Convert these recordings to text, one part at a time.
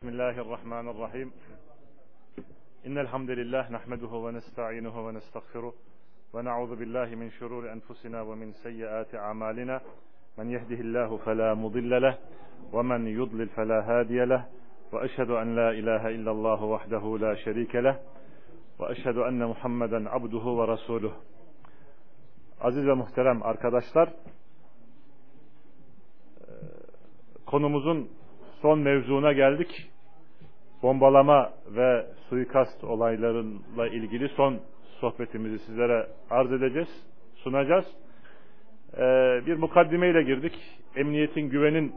بسم الله الرحمن الرحيم إن الحمد لله نحمده ونستعينه ونستغفره ونعوذ بالله من شرور أنفسنا ومن سيئات أعمالنا من يهده الله فلا مضل له ومن يضلل فلا هادي له وأشهد أن لا إله إلا الله وحده لا شريك له وأشهد أن محمدا عبده ورسوله Aziz ve muhterem arkadaşlar, konumuzun son mevzuna geldik. Bombalama ve suikast olaylarıyla ilgili son sohbetimizi sizlere arz edeceğiz, sunacağız. Bir mukaddimeyle girdik. Emniyetin, güvenin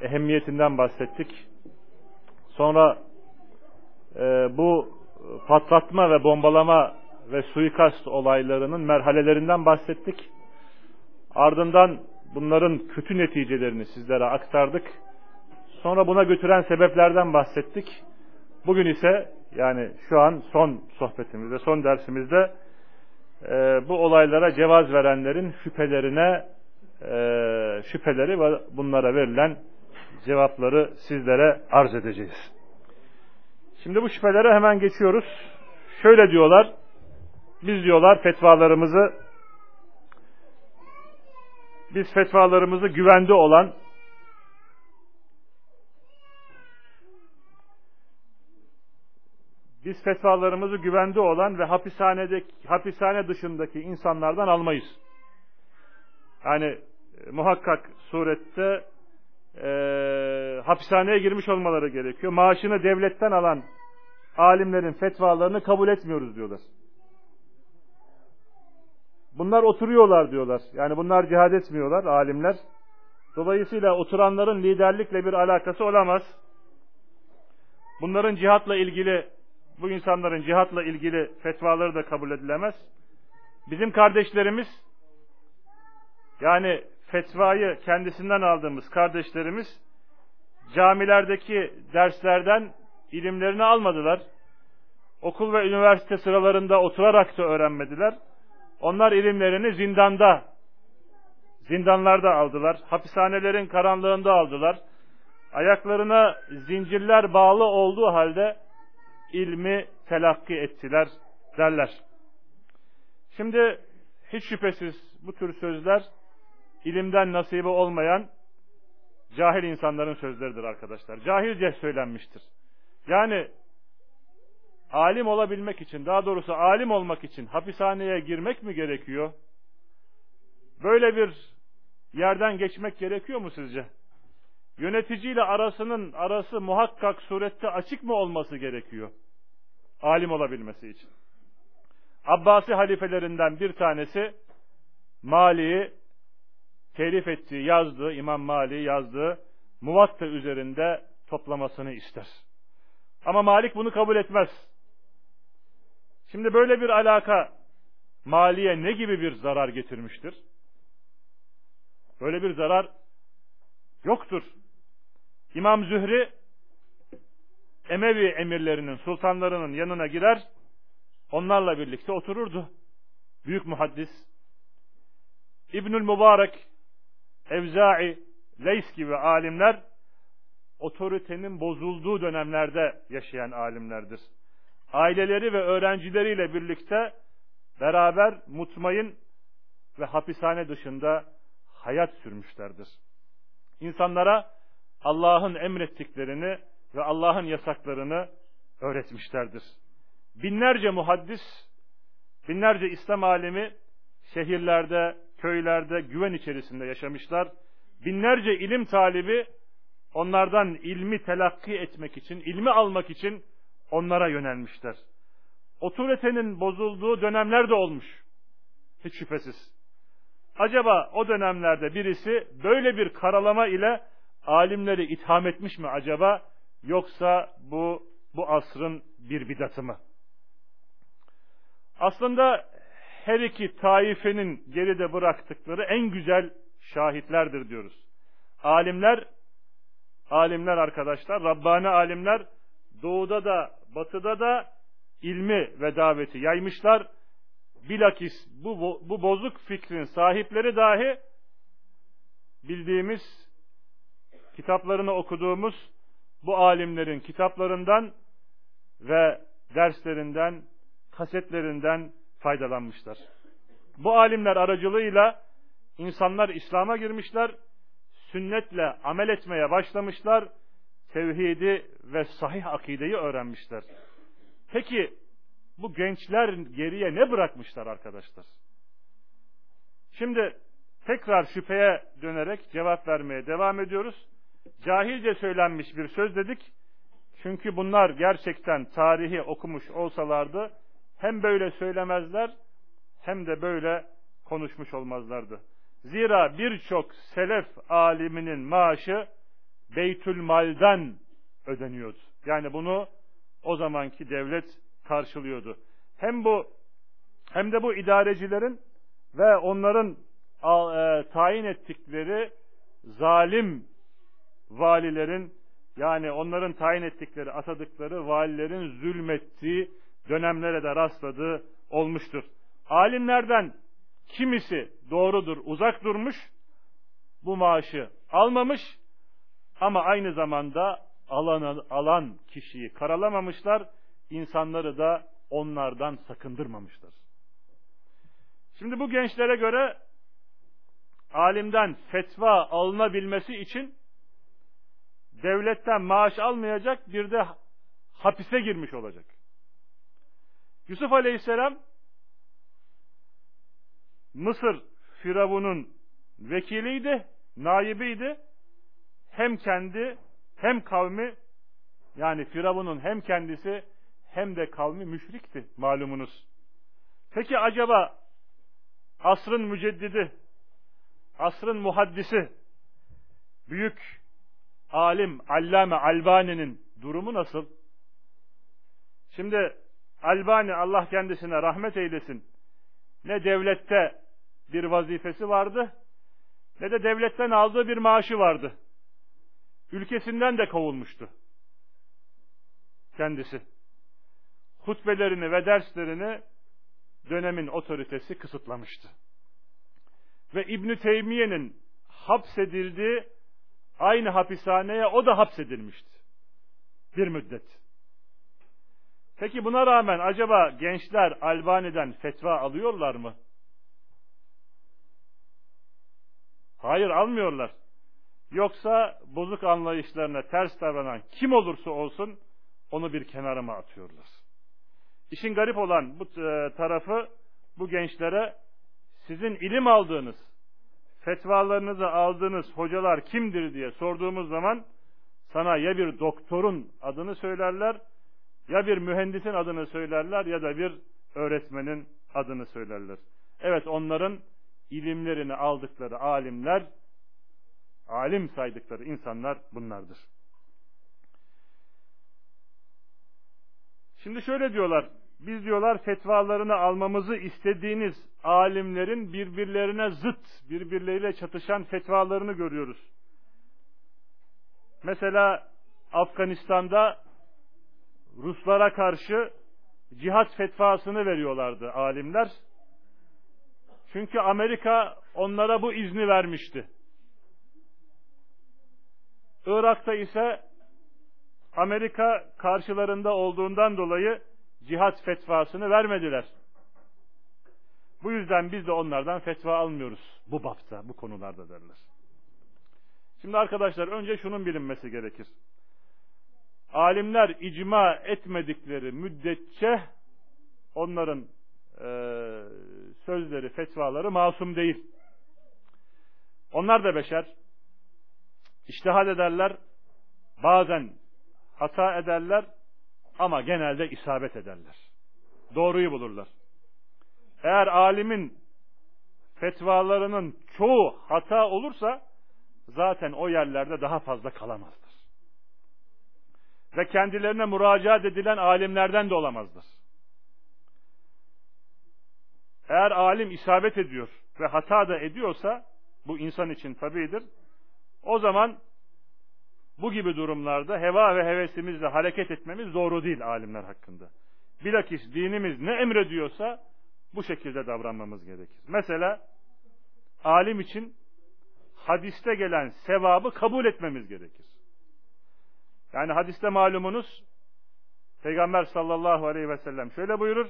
ehemmiyetinden bahsettik. Sonra bu patlatma ve bombalama ve suikast olaylarının merhalelerinden bahsettik. Ardından bunların kötü neticelerini sizlere aktardık. Sonra buna götüren sebeplerden bahsettik. Bugün ise yani şu an son sohbetimizde, son dersimizde e, bu olaylara cevaz verenlerin şüphelerine e, şüpheleri ve bunlara verilen cevapları sizlere arz edeceğiz. Şimdi bu şüphelere hemen geçiyoruz. Şöyle diyorlar, biz diyorlar fetvalarımızı biz fetvalarımızı güvende olan biz fetvalarımızı güvende olan ve hapishanedeki hapishane dışındaki insanlardan almayız. Yani e, muhakkak surette e, hapishaneye girmiş olmaları gerekiyor. Maaşını devletten alan alimlerin fetvalarını kabul etmiyoruz diyorlar. Bunlar oturuyorlar diyorlar. Yani bunlar cihad etmiyorlar alimler. Dolayısıyla oturanların liderlikle bir alakası olamaz. Bunların cihatla ilgili, bu insanların cihatla ilgili fetvaları da kabul edilemez. Bizim kardeşlerimiz, yani fetvayı kendisinden aldığımız kardeşlerimiz, camilerdeki derslerden ilimlerini almadılar. Okul ve üniversite sıralarında oturarak da öğrenmediler onlar ilimlerini zindanda, zindanlarda aldılar. Hapishanelerin karanlığında aldılar. Ayaklarına zincirler bağlı olduğu halde ilmi telakki ettiler derler. Şimdi hiç şüphesiz bu tür sözler ilimden nasibi olmayan cahil insanların sözleridir arkadaşlar. Cahilce söylenmiştir. Yani alim olabilmek için, daha doğrusu alim olmak için hapishaneye girmek mi gerekiyor? Böyle bir yerden geçmek gerekiyor mu sizce? Yöneticiyle arasının arası muhakkak surette açık mı olması gerekiyor? Alim olabilmesi için. Abbasi halifelerinden bir tanesi Mali'yi telif ettiği, yazdığı, İmam Mali yazdığı Muvatta üzerinde toplamasını ister. Ama Malik bunu kabul etmez. Şimdi böyle bir alaka maliye ne gibi bir zarar getirmiştir? Böyle bir zarar yoktur. İmam Zühri Emevi emirlerinin, sultanlarının yanına girer, onlarla birlikte otururdu. Büyük muhaddis. İbnül Mübarek, Evza'i, Leys gibi alimler, otoritenin bozulduğu dönemlerde yaşayan alimlerdir aileleri ve öğrencileriyle birlikte beraber mutmain ve hapishane dışında hayat sürmüşlerdir. İnsanlara Allah'ın emrettiklerini ve Allah'ın yasaklarını öğretmişlerdir. Binlerce muhaddis, binlerce İslam alemi şehirlerde, köylerde güven içerisinde yaşamışlar. Binlerce ilim talibi onlardan ilmi telakki etmek için, ilmi almak için onlara yönelmişler. Otoritenin bozulduğu dönemler de olmuş. Hiç şüphesiz. Acaba o dönemlerde birisi böyle bir karalama ile alimleri itham etmiş mi acaba? Yoksa bu bu asrın bir bidatı mı? Aslında her iki taifenin geride bıraktıkları en güzel şahitlerdir diyoruz. Alimler, alimler arkadaşlar, Rabbani alimler doğuda da batıda da ilmi ve daveti yaymışlar. Bilakis bu, bu bozuk fikrin sahipleri dahi bildiğimiz, kitaplarını okuduğumuz bu alimlerin kitaplarından ve derslerinden, kasetlerinden faydalanmışlar. Bu alimler aracılığıyla insanlar İslam'a girmişler, sünnetle amel etmeye başlamışlar, tevhidi ve sahih akideyi öğrenmişler. Peki bu gençler geriye ne bırakmışlar arkadaşlar? Şimdi tekrar şüpheye dönerek cevap vermeye devam ediyoruz. Cahilce söylenmiş bir söz dedik. Çünkü bunlar gerçekten tarihi okumuş olsalardı hem böyle söylemezler hem de böyle konuşmuş olmazlardı. Zira birçok selef aliminin maaşı Beytül Mal'den ödeniyordu. Yani bunu o zamanki devlet karşılıyordu. Hem bu hem de bu idarecilerin ve onların e, tayin ettikleri zalim valilerin yani onların tayin ettikleri, atadıkları valilerin zulmettiği dönemlere de rastladığı olmuştur. Alimlerden kimisi doğrudur, uzak durmuş, bu maaşı almamış ama aynı zamanda alan, alan kişiyi karalamamışlar, insanları da onlardan sakındırmamışlar. Şimdi bu gençlere göre alimden fetva alınabilmesi için devletten maaş almayacak bir de hapise girmiş olacak. Yusuf Aleyhisselam Mısır Firavun'un vekiliydi, naibiydi. Hem kendi hem kavmi yani Firavun'un hem kendisi hem de kavmi müşrikti malumunuz. Peki acaba asrın müceddidi, asrın muhaddisi, büyük alim, allame Albani'nin durumu nasıl? Şimdi Albani Allah kendisine rahmet eylesin. Ne devlette bir vazifesi vardı, ne de devletten aldığı bir maaşı vardı. Ülkesinden de kovulmuştu. Kendisi. Hutbelerini ve derslerini dönemin otoritesi kısıtlamıştı. Ve İbn Teymiye'nin hapsedildiği aynı hapishaneye o da hapsedilmişti. Bir müddet. Peki buna rağmen acaba gençler Albani'den fetva alıyorlar mı? Hayır almıyorlar. Yoksa bozuk anlayışlarına ters davranan kim olursa olsun onu bir kenara mı atıyorlar? İşin garip olan bu e, tarafı bu gençlere sizin ilim aldığınız, fetvalarınızı aldığınız hocalar kimdir diye sorduğumuz zaman sana ya bir doktorun adını söylerler, ya bir mühendisin adını söylerler ya da bir öğretmenin adını söylerler. Evet onların ilimlerini aldıkları alimler, alim saydıkları insanlar bunlardır. Şimdi şöyle diyorlar, biz diyorlar fetvalarını almamızı istediğiniz alimlerin birbirlerine zıt, birbirleriyle çatışan fetvalarını görüyoruz. Mesela Afganistan'da Ruslara karşı cihat fetvasını veriyorlardı alimler. Çünkü Amerika onlara bu izni vermişti. Irak'ta ise Amerika karşılarında olduğundan dolayı cihat fetvasını vermediler. Bu yüzden biz de onlardan fetva almıyoruz bu bapta, bu konularda derler. Şimdi arkadaşlar önce şunun bilinmesi gerekir. Alimler icma etmedikleri müddetçe onların e, sözleri, fetvaları masum değil. Onlar da beşer. İştihad ederler. Bazen hata ederler ama genelde isabet ederler. Doğruyu bulurlar. Eğer alimin fetvalarının çoğu hata olursa zaten o yerlerde daha fazla kalamazdır. Ve kendilerine müracaat edilen alimlerden de olamazdır. Eğer alim isabet ediyor ve hata da ediyorsa bu insan için tabidir. O zaman bu gibi durumlarda heva ve hevesimizle hareket etmemiz doğru değil alimler hakkında. Bilakis dinimiz ne emrediyorsa bu şekilde davranmamız gerekir. Mesela alim için hadiste gelen sevabı kabul etmemiz gerekir. Yani hadiste malumunuz Peygamber sallallahu aleyhi ve sellem şöyle buyurur.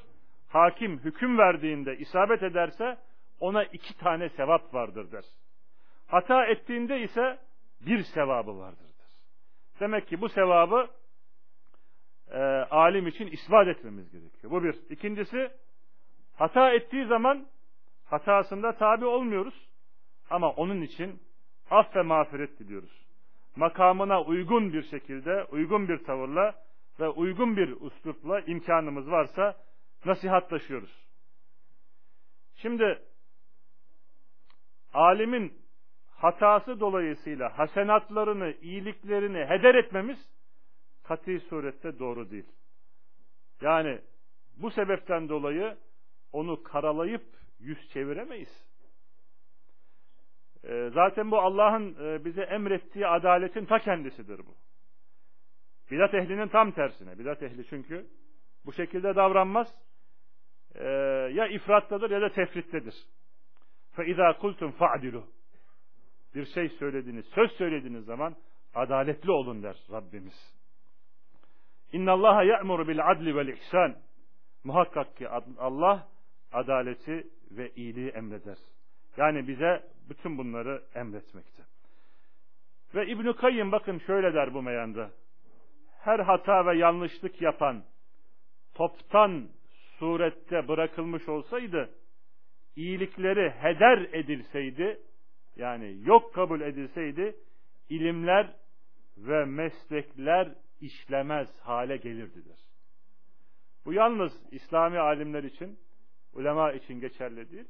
Hakim hüküm verdiğinde isabet ederse ona iki tane sevap vardır der. Hata ettiğinde ise bir sevabı vardır. Demek ki bu sevabı e, alim için ispat etmemiz gerekiyor. Bu bir. İkincisi hata ettiği zaman hatasında tabi olmuyoruz. Ama onun için af ve mağfiret diliyoruz. Makamına uygun bir şekilde, uygun bir tavırla ve uygun bir üslupla imkanımız varsa nasihatlaşıyoruz. Şimdi alimin hatası dolayısıyla hasenatlarını, iyiliklerini heder etmemiz kati surette doğru değil. Yani bu sebepten dolayı onu karalayıp yüz çeviremeyiz. Ee, zaten bu Allah'ın e, bize emrettiği adaletin ta kendisidir bu. Bidat ehlinin tam tersine. Bidat ehli çünkü bu şekilde davranmaz. Ee, ya ifrattadır ya da tefrittedir. فَاِذَا قُلْتُمْ فَعْدِلُوا bir şey söylediğiniz, söz söylediğiniz zaman adaletli olun der Rabbimiz. İnna Allah ya'muru bil adli vel ihsan. Muhakkak ki Allah adaleti ve iyiliği emreder. Yani bize bütün bunları emretmekte. Ve İbn Kayyım bakın şöyle der bu meyanda. Her hata ve yanlışlık yapan toptan surette bırakılmış olsaydı iyilikleri heder edilseydi yani yok kabul edilseydi ilimler ve meslekler işlemez hale gelirdiler. Bu yalnız İslami alimler için, ulema için geçerli değil.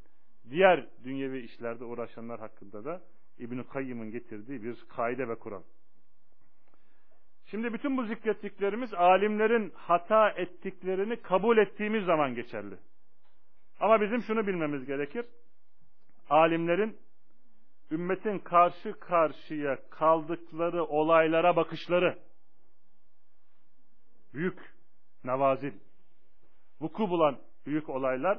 Diğer dünyevi işlerde uğraşanlar hakkında da İbn-i Kayyım'ın getirdiği bir kaide ve kural. Şimdi bütün bu zikrettiklerimiz alimlerin hata ettiklerini kabul ettiğimiz zaman geçerli. Ama bizim şunu bilmemiz gerekir. Alimlerin ümmetin karşı karşıya kaldıkları olaylara bakışları büyük nevazil vuku bulan büyük olaylar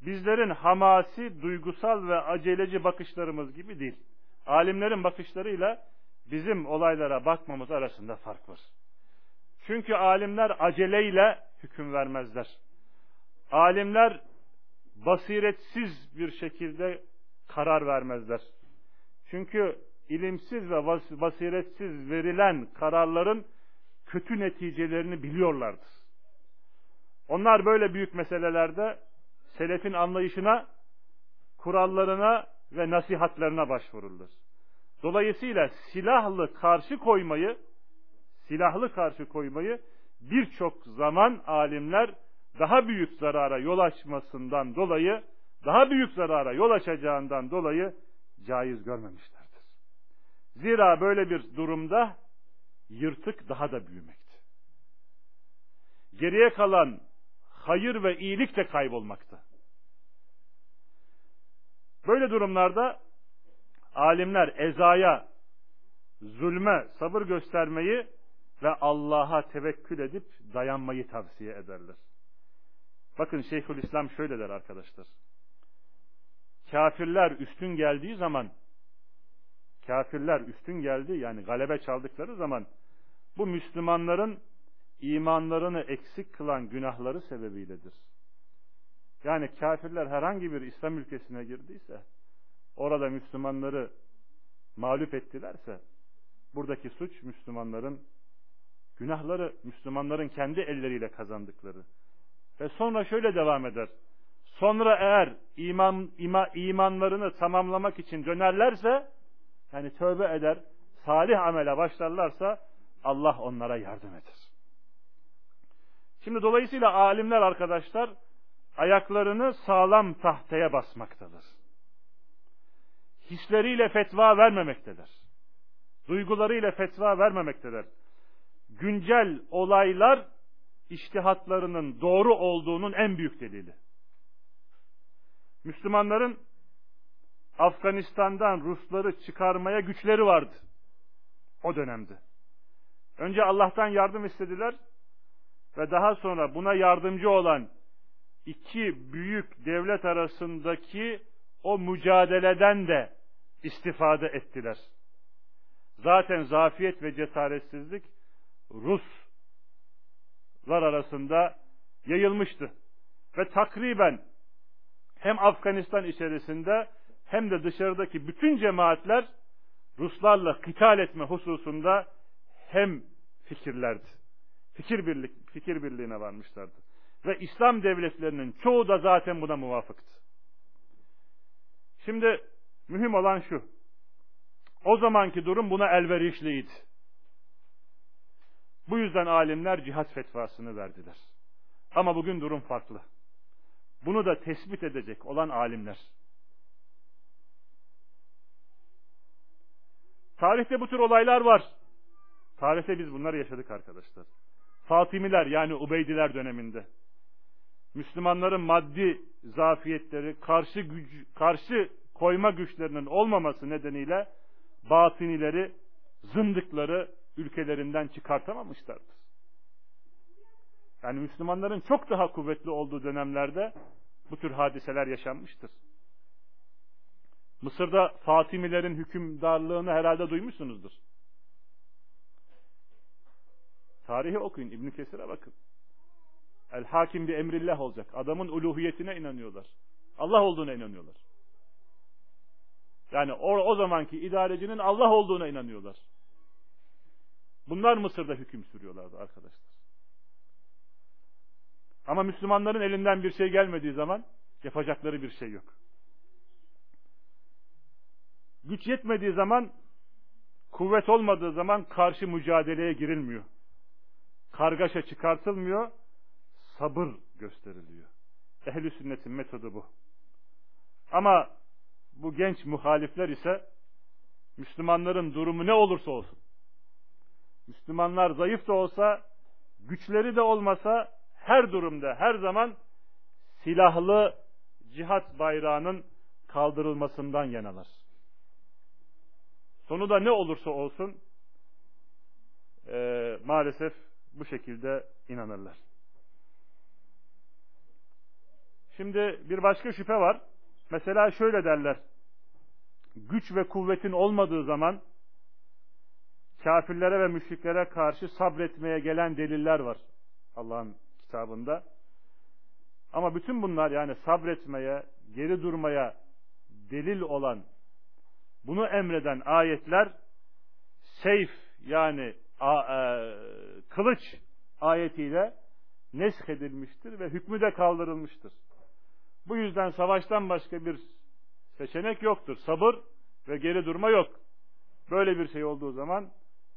bizlerin hamasi, duygusal ve aceleci bakışlarımız gibi değil. Alimlerin bakışlarıyla bizim olaylara bakmamız arasında fark var. Çünkü alimler aceleyle hüküm vermezler. Alimler basiretsiz bir şekilde karar vermezler. Çünkü ilimsiz ve basiretsiz verilen kararların kötü neticelerini biliyorlardır. Onlar böyle büyük meselelerde selefin anlayışına, kurallarına ve nasihatlerine başvururlar. Dolayısıyla silahlı karşı koymayı, silahlı karşı koymayı birçok zaman alimler daha büyük zarara yol açmasından dolayı, daha büyük zarara yol açacağından dolayı caiz görmemişlerdir. Zira böyle bir durumda yırtık daha da büyümekte. Geriye kalan hayır ve iyilik de kaybolmakta. Böyle durumlarda alimler ezaya, zulme sabır göstermeyi ve Allah'a tevekkül edip dayanmayı tavsiye ederler. Bakın Şeyhülislam şöyle der arkadaşlar. Kafirler üstün geldiği zaman kafirler üstün geldi yani galebe çaldıkları zaman bu Müslümanların imanlarını eksik kılan günahları sebebiyledir. Yani kafirler herhangi bir İslam ülkesine girdiyse, orada Müslümanları mağlup ettilerse, buradaki suç Müslümanların günahları, Müslümanların kendi elleriyle kazandıkları. Ve sonra şöyle devam eder. Sonra eğer iman, ima, imanlarını tamamlamak için dönerlerse, yani tövbe eder, salih amele başlarlarsa Allah onlara yardım eder. Şimdi dolayısıyla alimler arkadaşlar ayaklarını sağlam tahtaya basmaktadır. Hisleriyle fetva vermemektedir. Duygularıyla fetva vermemektedir. Güncel olaylar iştihatlarının doğru olduğunun en büyük delili. Müslümanların Afganistan'dan Rusları çıkarmaya güçleri vardı. O dönemde. Önce Allah'tan yardım istediler ve daha sonra buna yardımcı olan iki büyük devlet arasındaki o mücadeleden de istifade ettiler. Zaten zafiyet ve cesaretsizlik Ruslar arasında yayılmıştı. Ve takriben hem Afganistan içerisinde hem de dışarıdaki bütün cemaatler Ruslarla kıtal etme hususunda hem fikirlerdi. Fikir, birlik, fikir birliğine varmışlardı. Ve İslam devletlerinin çoğu da zaten buna muvafıktı. Şimdi mühim olan şu. O zamanki durum buna elverişliydi. Bu yüzden alimler cihat fetvasını verdiler. Ama bugün durum farklı. Bunu da tespit edecek olan alimler. Tarihte bu tür olaylar var. Tarihte biz bunları yaşadık arkadaşlar. Fatimiler yani Ubeydiler döneminde. Müslümanların maddi zafiyetleri, karşı güç, karşı koyma güçlerinin olmaması nedeniyle batinileri, zındıkları ülkelerinden çıkartamamışlardır. Yani Müslümanların çok daha kuvvetli olduğu dönemlerde bu tür hadiseler yaşanmıştır. Mısır'da Fatimilerin hükümdarlığını herhalde duymuşsunuzdur. Tarihi okuyun, İbn Kesir'e bakın. El hakim bir emrillah olacak. Adamın uluhiyetine inanıyorlar. Allah olduğuna inanıyorlar. Yani o, o zamanki idarecinin Allah olduğuna inanıyorlar. Bunlar Mısır'da hüküm sürüyorlardı arkadaşlar. Ama Müslümanların elinden bir şey gelmediği zaman yapacakları bir şey yok. Güç yetmediği zaman, kuvvet olmadığı zaman karşı mücadeleye girilmiyor. Kargaşa çıkartılmıyor, sabır gösteriliyor. Ehli sünnetin metodu bu. Ama bu genç muhalifler ise Müslümanların durumu ne olursa olsun. Müslümanlar zayıf da olsa, güçleri de olmasa her durumda, her zaman silahlı cihat bayrağının kaldırılmasından yanalar. Sonu da ne olursa olsun e, maalesef bu şekilde inanırlar. Şimdi bir başka şüphe var. Mesela şöyle derler. Güç ve kuvvetin olmadığı zaman kafirlere ve müşriklere karşı sabretmeye gelen deliller var Allah'ın kitabında. Ama bütün bunlar yani sabretmeye, geri durmaya delil olan, bunu emreden ayetler seyf yani a, e, kılıç ayetiyle nesk edilmiştir ve hükmü de kaldırılmıştır. Bu yüzden savaştan başka bir seçenek yoktur. Sabır ve geri durma yok. Böyle bir şey olduğu zaman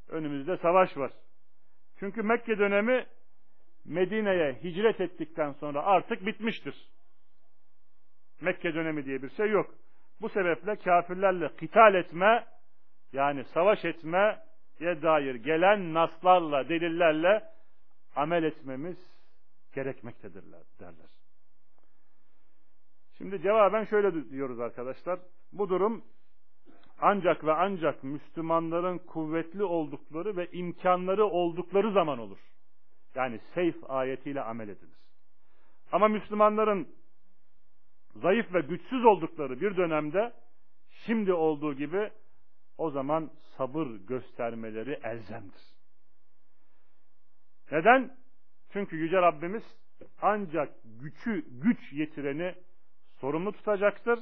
önümüzde savaş var. Çünkü Mekke dönemi Medine'ye hicret ettikten sonra artık bitmiştir. Mekke dönemi diye bir şey yok. Bu sebeple kafirlerle kital etme yani savaş etmeye dair gelen naslarla, delillerle amel etmemiz gerekmektedirler derler. Şimdi cevaben şöyle diyoruz arkadaşlar. Bu durum ancak ve ancak Müslümanların kuvvetli oldukları ve imkanları oldukları zaman olur. Yani seyf ayetiyle amel edilir. Ama Müslümanların zayıf ve güçsüz oldukları bir dönemde şimdi olduğu gibi o zaman sabır göstermeleri elzemdir. Neden? Çünkü Yüce Rabbimiz ancak gücü güç yetireni sorumlu tutacaktır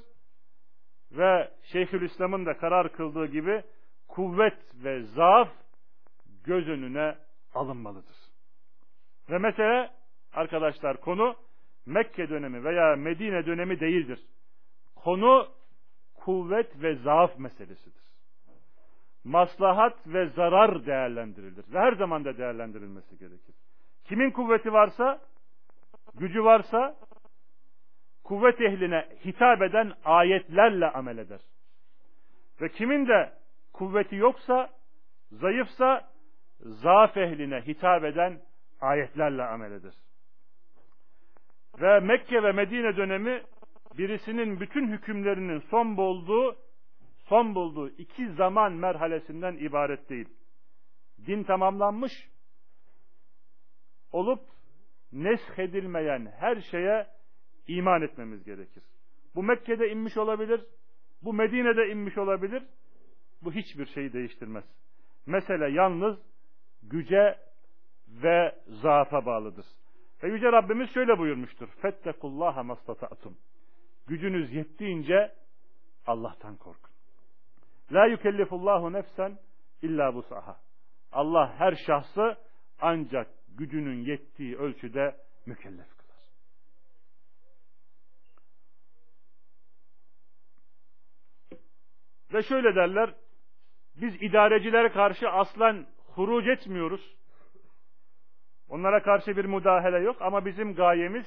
ve Şeyhülislam'ın da karar kıldığı gibi kuvvet ve zaaf göz önüne alınmalıdır. Ve mesele arkadaşlar konu Mekke dönemi veya Medine dönemi değildir. Konu kuvvet ve zaaf meselesidir. Maslahat ve zarar değerlendirilir. Ve her zaman da değerlendirilmesi gerekir. Kimin kuvveti varsa, gücü varsa, kuvvet ehline hitap eden ayetlerle amel eder. Ve kimin de kuvveti yoksa, zayıfsa, zaaf ehline hitap eden ayetlerle amel eder. Ve Mekke ve Medine dönemi birisinin bütün hükümlerinin son bulduğu son bulduğu iki zaman merhalesinden ibaret değil. Din tamamlanmış olup neshedilmeyen her şeye iman etmemiz gerekir. Bu Mekke'de inmiş olabilir, bu Medine'de inmiş olabilir. Bu hiçbir şeyi değiştirmez. Mesele yalnız güce ve zaafa bağlıdır. Ve Yüce Rabbimiz şöyle buyurmuştur. Fettekullaha mastata'tum. Gücünüz yettiğince Allah'tan korkun. La yukellifullahu nefsen illa busaha. Allah her şahsı ancak gücünün yettiği ölçüde mükellef kılar. Ve şöyle derler, biz idarecilere karşı aslan huruc etmiyoruz. Onlara karşı bir müdahale yok ama bizim gayemiz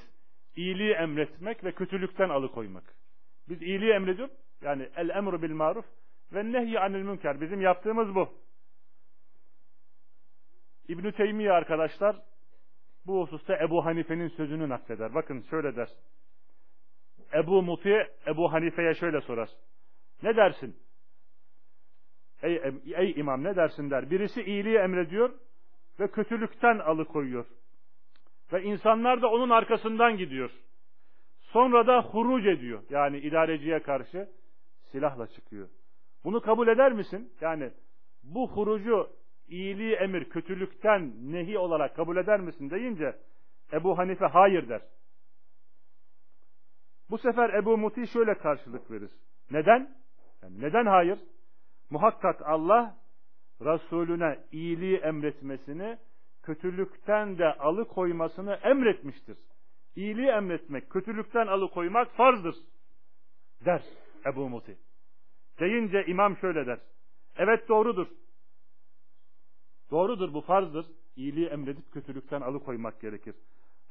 iyiliği emretmek ve kötülükten alıkoymak. Biz iyiliği emrediyoruz. Yani el emru bil maruf ve nehy anil münker. Bizim yaptığımız bu. İbn Teymiye arkadaşlar bu hususta Ebu Hanife'nin sözünü nakleder. Bakın şöyle der. Ebu Muti Ebu Hanife'ye şöyle sorar. Ne dersin? Ey, ey imam ne dersin der. Birisi iyiliği emrediyor ve kötülükten alıkoyuyor. Ve insanlar da onun arkasından gidiyor. Sonra da huruc ediyor. Yani idareciye karşı silahla çıkıyor. Bunu kabul eder misin? Yani bu hurucu iyiliği emir, kötülükten nehi olarak kabul eder misin deyince Ebu Hanife hayır der. Bu sefer Ebu Muti şöyle karşılık verir. Neden? Yani neden hayır? Muhakkak Allah Resulüne iyiliği emretmesini, kötülükten de alıkoymasını emretmiştir. İyiliği emretmek, kötülükten alıkoymak farzdır der Ebu Muti. Deyince imam şöyle der. Evet doğrudur. Doğrudur bu farzdır. İyiliği emredip kötülükten alıkoymak gerekir.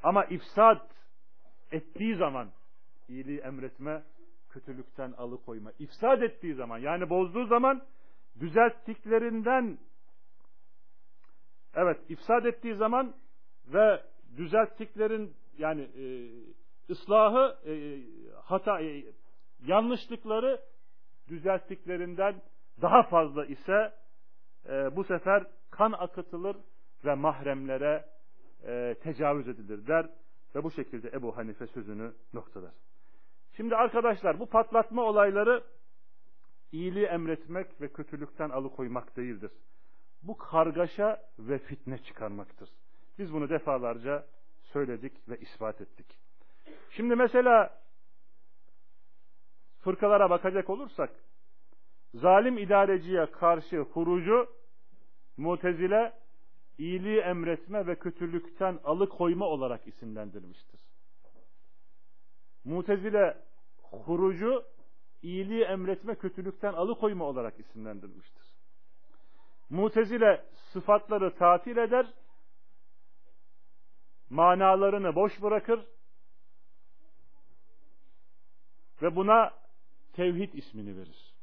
Ama ifsad ettiği zaman iyiliği emretme, kötülükten alıkoyma. İfsad ettiği zaman yani bozduğu zaman düzelttiklerinden evet ifsad ettiği zaman ve düzelttiklerin yani e, ıslahı e, hata e, yanlışlıkları düzelttiklerinden daha fazla ise e, bu sefer kan akıtılır ve mahremlere e, tecavüz edilir der ve bu şekilde Ebu Hanife sözünü noktalar. Şimdi arkadaşlar bu patlatma olayları iyiliği emretmek ve kötülükten alıkoymak değildir. Bu kargaşa ve fitne çıkarmaktır. Biz bunu defalarca söyledik ve ispat ettik. Şimdi mesela fırkalara bakacak olursak zalim idareciye karşı hurucu mutezile iyiliği emretme ve kötülükten alıkoyma olarak isimlendirmiştir. Mutezile hurucu iyiliği emretme, kötülükten alıkoyma olarak isimlendirmiştir. Mutezile sıfatları tatil eder, manalarını boş bırakır ve buna tevhid ismini verir.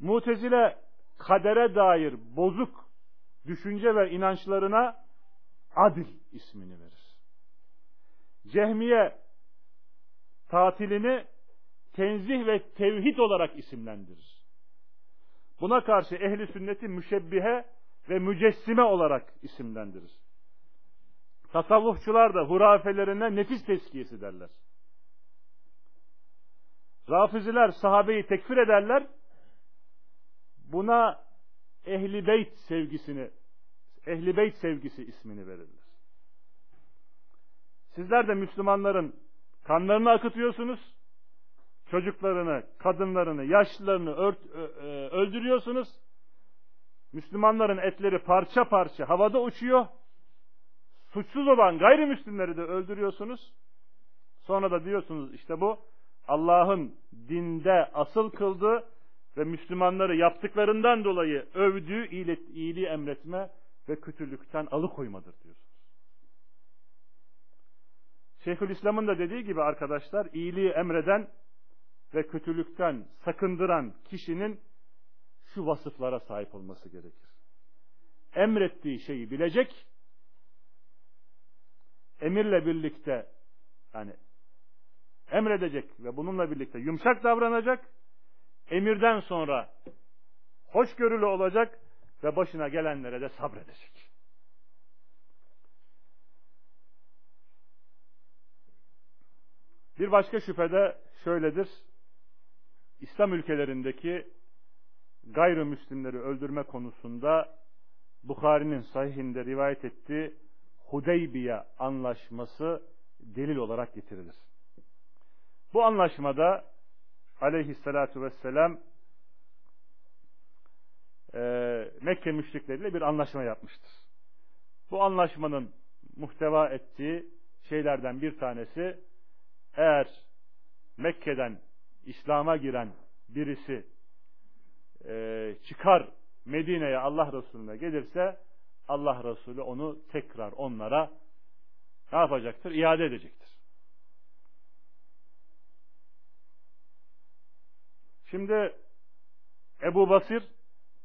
Mutezile kadere dair bozuk düşünce ve inançlarına adil ismini verir. Cehmiye tatilini tenzih ve tevhid olarak isimlendirir. Buna karşı ehli sünneti müşebbihe ve mücessime olarak isimlendirir. Tasavvufçular da hurafelerine nefis teskiyesi derler. Rafiziler sahabeyi tekfir ederler. Buna ehli beyt sevgisini, ehli beyt sevgisi ismini verirler. Sizler de Müslümanların kanlarını akıtıyorsunuz çocuklarını, kadınlarını, yaşlılarını ört, öldürüyorsunuz. Müslümanların etleri parça parça havada uçuyor. Suçsuz olan gayrimüslimleri de öldürüyorsunuz. Sonra da diyorsunuz işte bu Allah'ın dinde asıl kıldığı ve Müslümanları yaptıklarından dolayı övdüğü iyiliği emretme ve kötülükten alıkoymadır diyorsunuz. Şeyhülislam'ın da dediği gibi arkadaşlar iyiliği emreden ve kötülükten sakındıran kişinin şu vasıflara sahip olması gerekir. Emrettiği şeyi bilecek, emirle birlikte yani emredecek ve bununla birlikte yumuşak davranacak, emirden sonra hoşgörülü olacak ve başına gelenlere de sabredecek. Bir başka şüphede şöyledir. İslam ülkelerindeki gayrimüslimleri öldürme konusunda Bukhari'nin sahihinde rivayet ettiği Hudeybiye anlaşması delil olarak getirilir. Bu anlaşmada aleyhissalatu vesselam e, Mekke müşrikleriyle bir anlaşma yapmıştır. Bu anlaşmanın muhteva ettiği şeylerden bir tanesi eğer Mekke'den İslam'a giren birisi e, çıkar Medine'ye Allah Resulüne gelirse Allah Resulü onu tekrar onlara ne yapacaktır? İade edecektir. Şimdi Ebu Basir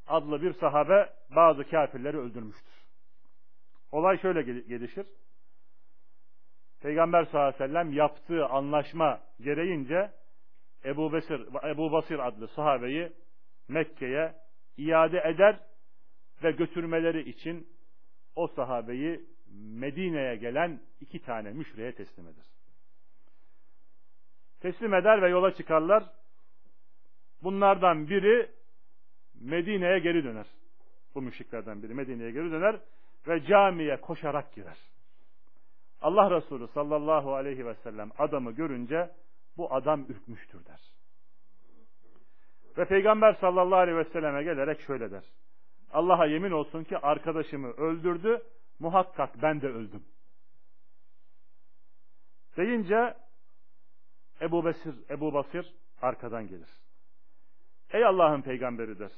adlı bir sahabe bazı kafirleri öldürmüştür. Olay şöyle gelişir. Peygamber sallallahu aleyhi ve sellem yaptığı anlaşma gereğince Ebu Basir, Ebu Basir adlı sahabeyi Mekke'ye iade eder ve götürmeleri için o sahabeyi Medine'ye gelen iki tane müşriye teslim eder. Teslim eder ve yola çıkarlar. Bunlardan biri Medine'ye geri döner. Bu müşriklerden biri Medine'ye geri döner ve camiye koşarak girer. Allah Resulü sallallahu aleyhi ve sellem adamı görünce bu adam ürkmüştür der. Ve Peygamber sallallahu aleyhi ve selleme gelerek şöyle der. Allah'a yemin olsun ki arkadaşımı öldürdü, muhakkak ben de öldüm. Deyince Ebu Basir, Ebu Basir arkadan gelir. Ey Allah'ın peygamberi der.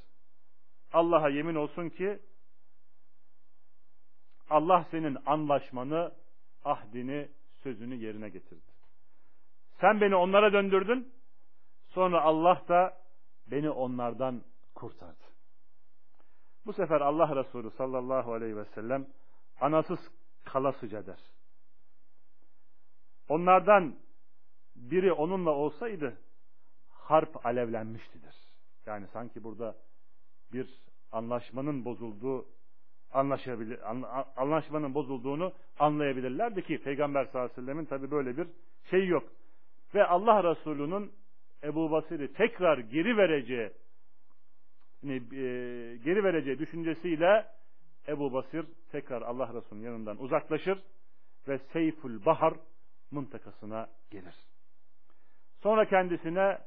Allah'a yemin olsun ki Allah senin anlaşmanı, ahdini, sözünü yerine getirdi. Sen beni onlara döndürdün, sonra Allah da beni onlardan kurtardı. Bu sefer Allah Resulü sallallahu aleyhi ve sellem anasız kalasıca der. Onlardan biri onunla olsaydı harp alevlenmiştidir. Yani sanki burada bir anlaşmanın bozulduğu anlaşabilir, anlaşmanın bozulduğunu anlayabilirlerdi ki Peygamber sallallahu aleyhi ve sellemin tabi böyle bir şey yok. Ve Allah Resulü'nün Ebu Basir'i tekrar geri vereceği e, geri vereceği düşüncesiyle Ebu Basir tekrar Allah Resulü'nün yanından uzaklaşır ve Seyful Bahar mıntakasına gelir. Sonra kendisine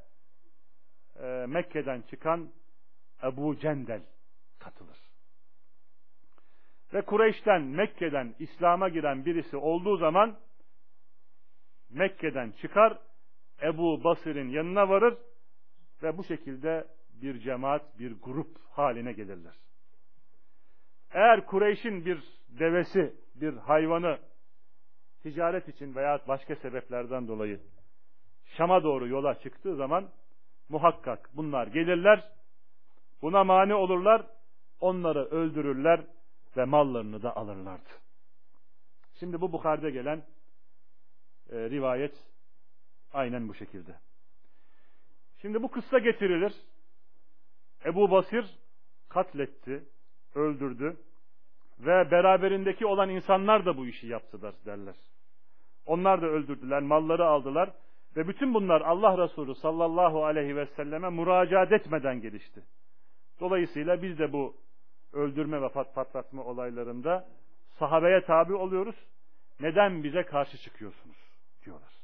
e, Mekke'den çıkan Ebu Cendel katılır. Ve Kureyş'ten, Mekke'den İslam'a giren birisi olduğu zaman Mekke'den çıkar, Ebu Basir'in yanına varır ve bu şekilde bir cemaat, bir grup haline gelirler. Eğer Kureyş'in bir devesi, bir hayvanı ticaret için veya başka sebeplerden dolayı Şam'a doğru yola çıktığı zaman muhakkak bunlar gelirler, buna mani olurlar, onları öldürürler ve mallarını da alırlardı. Şimdi bu Bukhari'de gelen e, rivayet aynen bu şekilde. Şimdi bu kıssa getirilir. Ebu Basir katletti, öldürdü ve beraberindeki olan insanlar da bu işi yaptılar derler. Onlar da öldürdüler, malları aldılar ve bütün bunlar Allah Resulü sallallahu aleyhi ve selleme müracaat etmeden gelişti. Dolayısıyla biz de bu öldürme ve patlatma olaylarında sahabeye tabi oluyoruz. Neden bize karşı çıkıyorsunuz diyorlar.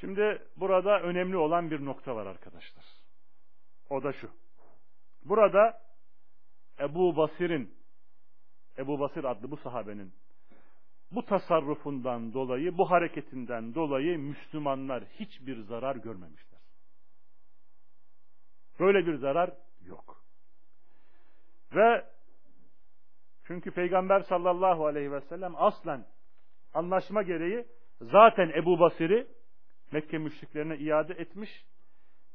Şimdi burada önemli olan bir nokta var arkadaşlar. O da şu. Burada Ebu Basir'in Ebu Basir adlı bu sahabenin bu tasarrufundan dolayı, bu hareketinden dolayı Müslümanlar hiçbir zarar görmemişler. Böyle bir zarar yok. Ve çünkü Peygamber sallallahu aleyhi ve sellem aslen anlaşma gereği zaten Ebu Basir'i Mekke müşriklerine iade etmiş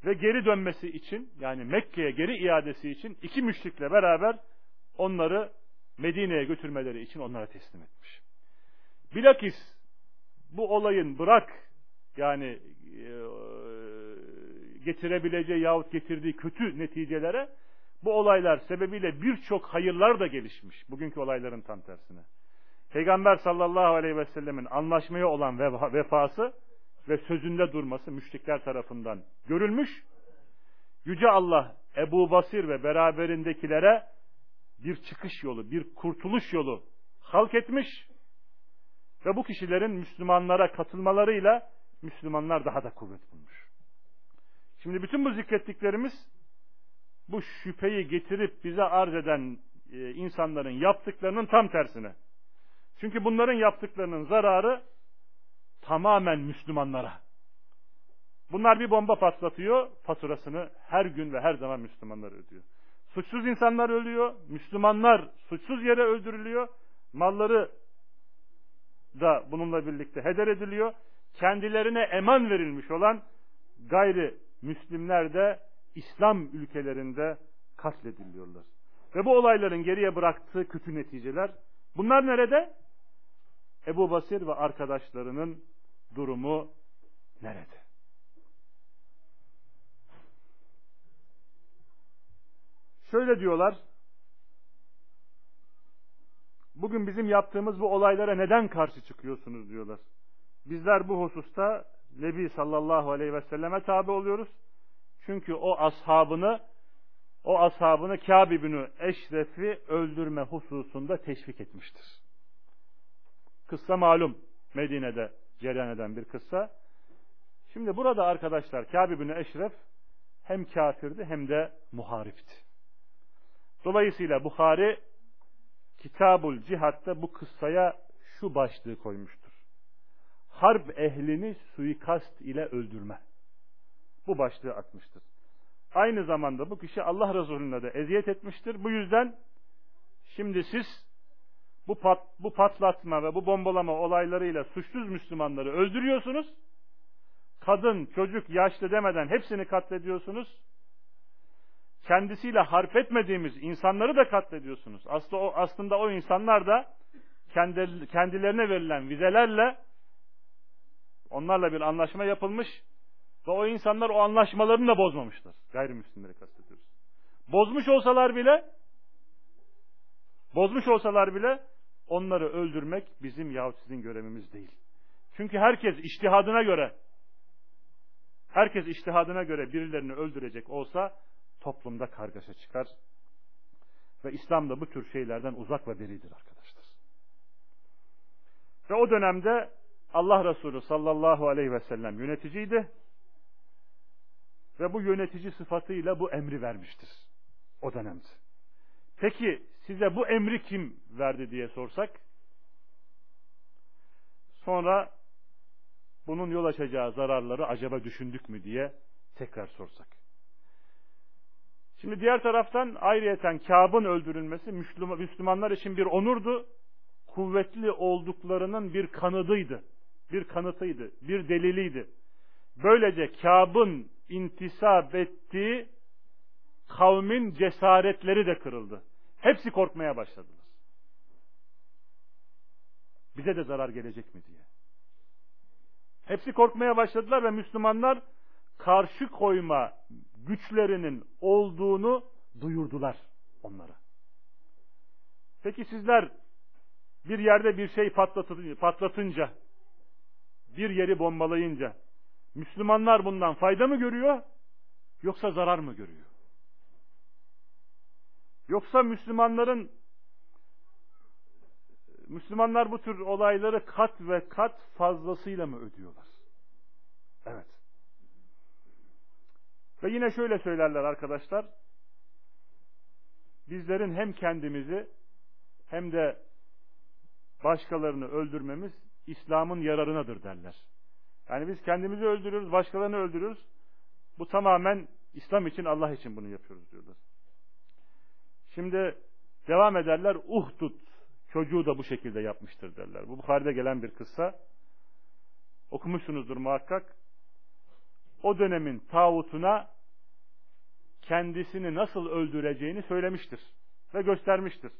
ve geri dönmesi için yani Mekke'ye geri iadesi için iki müşrikle beraber onları Medine'ye götürmeleri için onlara teslim etmiş. Bilakis bu olayın bırak yani e, getirebileceği yahut getirdiği kötü neticelere bu olaylar sebebiyle birçok hayırlar da gelişmiş. Bugünkü olayların tam tersine. Peygamber sallallahu aleyhi ve sellemin anlaşmaya olan vefası ve sözünde durması müşrikler tarafından görülmüş. Yüce Allah Ebu Basir ve beraberindekilere bir çıkış yolu, bir kurtuluş yolu halk etmiş ve bu kişilerin Müslümanlara katılmalarıyla Müslümanlar daha da kuvvet bulmuş. Şimdi bütün bu zikrettiklerimiz bu şüpheyi getirip bize arz eden e, insanların yaptıklarının tam tersine. Çünkü bunların yaptıklarının zararı tamamen Müslümanlara. Bunlar bir bomba patlatıyor, faturasını her gün ve her zaman Müslümanlar ödüyor. Suçsuz insanlar ölüyor, Müslümanlar suçsuz yere öldürülüyor, malları da bununla birlikte heder ediliyor. Kendilerine eman verilmiş olan gayri Müslimler de İslam ülkelerinde katlediliyorlar. Ve bu olayların geriye bıraktığı kötü neticeler bunlar nerede? Ebu Basir ve arkadaşlarının durumu nerede? Şöyle diyorlar. Bugün bizim yaptığımız bu olaylara neden karşı çıkıyorsunuz diyorlar. Bizler bu hususta Nebi sallallahu aleyhi ve selleme tabi oluyoruz. Çünkü o ashabını o ashabını Kâb ibn Eşref'i öldürme hususunda teşvik etmiştir. Kıssa malum Medine'de cereyan eden bir kıssa. Şimdi burada arkadaşlar Kâb ibn Eşref hem kafirdi hem de muharipti. Dolayısıyla Bukhari Kitabul Cihat'ta bu kıssaya şu başlığı koymuştur. Harp ehlini suikast ile öldürme. Bu başlığı atmıştır. Aynı zamanda bu kişi Allah Resulüne de eziyet etmiştir. Bu yüzden şimdi siz bu, pat, bu patlatma ve bu bombalama olaylarıyla suçsuz Müslümanları öldürüyorsunuz. Kadın, çocuk, yaşlı demeden hepsini katlediyorsunuz. Kendisiyle harp etmediğimiz insanları da katlediyorsunuz. Aslında o, aslında o insanlar da kendi, kendilerine verilen vizelerle onlarla bir anlaşma yapılmış ve o insanlar o anlaşmalarını da bozmamışlar. Gayrimüslimleri kastediyoruz. Bozmuş olsalar bile bozmuş olsalar bile onları öldürmek bizim yahut sizin görevimiz değil. Çünkü herkes iştihadına göre herkes iştihadına göre birilerini öldürecek olsa toplumda kargaşa çıkar. Ve İslam da bu tür şeylerden uzak ve beridir arkadaşlar. Ve o dönemde Allah Resulü sallallahu aleyhi ve sellem yöneticiydi. Ve bu yönetici sıfatıyla bu emri vermiştir. O dönemde. Peki size bu emri kim verdi diye sorsak, sonra bunun yol açacağı zararları acaba düşündük mü diye tekrar sorsak. Şimdi diğer taraftan ayrıyeten Kâb'ın öldürülmesi Müslümanlar için bir onurdu. Kuvvetli olduklarının bir kanıdıydı. Bir kanıtıydı. Bir deliliydi. Böylece Kâb'ın intisap ettiği kavmin cesaretleri de kırıldı. Hepsi korkmaya başladılar. Bize de zarar gelecek mi diye. Hepsi korkmaya başladılar ve Müslümanlar karşı koyma güçlerinin olduğunu duyurdular onlara. Peki sizler bir yerde bir şey patlatınca, bir yeri bombalayınca Müslümanlar bundan fayda mı görüyor yoksa zarar mı görüyor? Yoksa Müslümanların Müslümanlar bu tür olayları kat ve kat fazlasıyla mı ödüyorlar? Evet. Ve yine şöyle söylerler arkadaşlar. Bizlerin hem kendimizi hem de başkalarını öldürmemiz İslam'ın yararınadır derler. Yani biz kendimizi öldürüyoruz, başkalarını öldürüyoruz. Bu tamamen İslam için, Allah için bunu yapıyoruz diyorlar. Şimdi devam ederler. Uhdud çocuğu da bu şekilde yapmıştır derler. Bu Bukhari'de gelen bir kıssa. Okumuşsunuzdur muhakkak. O dönemin tağutuna kendisini nasıl öldüreceğini söylemiştir ve göstermiştir.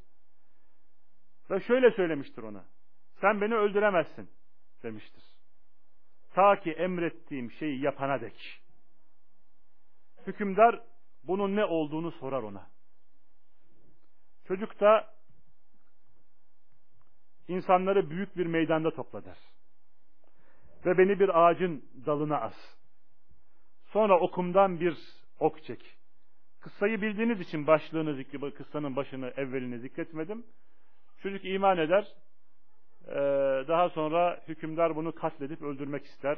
Ve şöyle söylemiştir ona. Sen beni öldüremezsin demiştir. Ta ki emrettiğim şeyi yapana dek. Hükümdar bunun ne olduğunu sorar ona. Çocuk da insanları büyük bir meydanda topla der. Ve beni bir ağacın dalına as. Sonra okumdan bir ok çek. Kıssayı bildiğiniz için başlığını zikri, kıssanın başını, evvelini zikretmedim. Çocuk iman eder. Ee, daha sonra hükümdar bunu katledip öldürmek ister.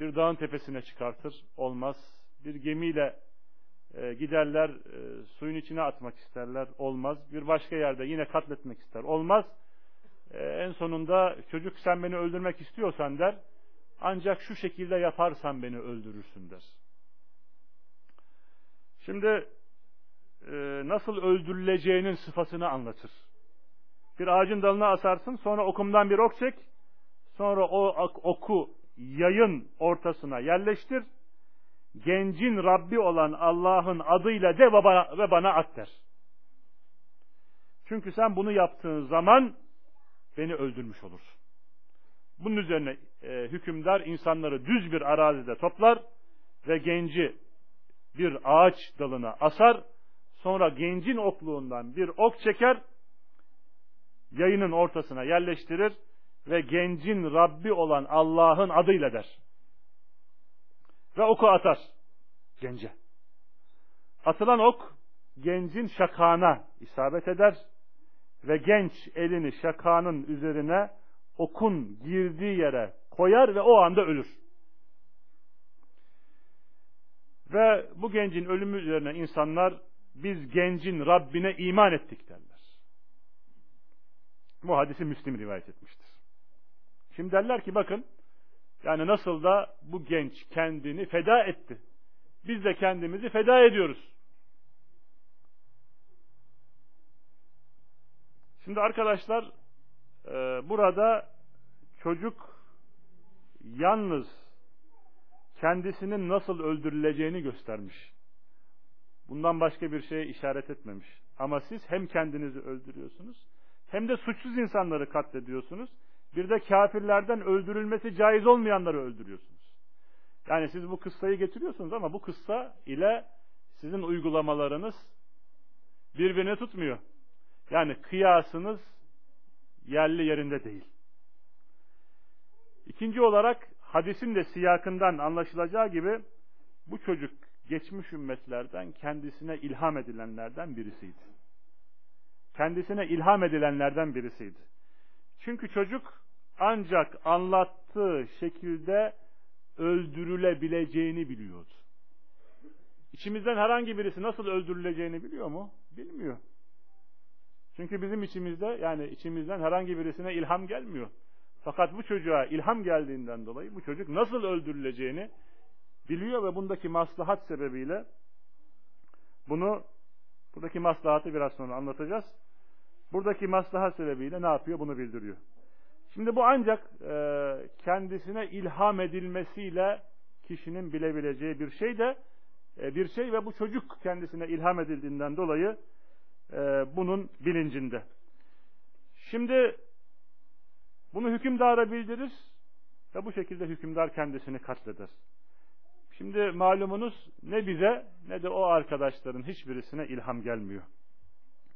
Bir dağın tepesine çıkartır. Olmaz. Bir gemiyle e, giderler, e, suyun içine atmak isterler. Olmaz. Bir başka yerde yine katletmek ister. Olmaz. E, en sonunda çocuk sen beni öldürmek istiyorsan der. Ancak şu şekilde yaparsan beni öldürürsün der. Şimdi nasıl öldürüleceğinin sıfatını anlatır. Bir ağacın dalına asarsın, sonra okumdan bir ok çek, sonra o oku yayın ortasına yerleştir, gencin Rabbi olan Allah'ın adıyla de ve bana, ve bana at der. Çünkü sen bunu yaptığın zaman beni öldürmüş olursun. Bunun üzerine e, hükümdar insanları düz bir arazide toplar ve genci bir ağaç dalına asar, sonra gencin okluğundan bir ok çeker, yayının ortasına yerleştirir ve gencin Rabbi olan Allah'ın adıyla der. Ve oku atar gence. Atılan ok gencin şakağına isabet eder ve genç elini şakağının üzerine okun girdiği yere koyar ve o anda ölür. Ve bu gencin ölümü üzerine insanlar biz gencin Rabbine iman ettik derler. Bu hadisi Müslim rivayet etmiştir. Şimdi derler ki bakın yani nasıl da bu genç kendini feda etti. Biz de kendimizi feda ediyoruz. Şimdi arkadaşlar e, burada çocuk yalnız kendisinin nasıl öldürüleceğini göstermiş. Bundan başka bir şeye işaret etmemiş. Ama siz hem kendinizi öldürüyorsunuz hem de suçsuz insanları katlediyorsunuz. Bir de kafirlerden öldürülmesi caiz olmayanları öldürüyorsunuz. Yani siz bu kıssayı getiriyorsunuz ama bu kıssa ile sizin uygulamalarınız birbirini tutmuyor. Yani kıyasınız yerli yerinde değil. İkinci olarak hadisin de siyakından anlaşılacağı gibi bu çocuk geçmiş ümmetlerden kendisine ilham edilenlerden birisiydi. Kendisine ilham edilenlerden birisiydi. Çünkü çocuk ancak anlattığı şekilde öldürülebileceğini biliyordu. İçimizden herhangi birisi nasıl öldürüleceğini biliyor mu? Bilmiyor. Çünkü bizim içimizde yani içimizden herhangi birisine ilham gelmiyor. Fakat bu çocuğa ilham geldiğinden dolayı bu çocuk nasıl öldürüleceğini biliyor ve bundaki maslahat sebebiyle bunu buradaki maslahatı biraz sonra anlatacağız. Buradaki maslahat sebebiyle ne yapıyor bunu bildiriyor. Şimdi bu ancak e, kendisine ilham edilmesiyle kişinin bilebileceği bir şey de e, bir şey ve bu çocuk kendisine ilham edildiğinden dolayı e, bunun bilincinde. Şimdi bunu hükümdara bildirir ve bu şekilde hükümdar kendisini katleder. Şimdi malumunuz ne bize ne de o arkadaşların hiçbirisine ilham gelmiyor.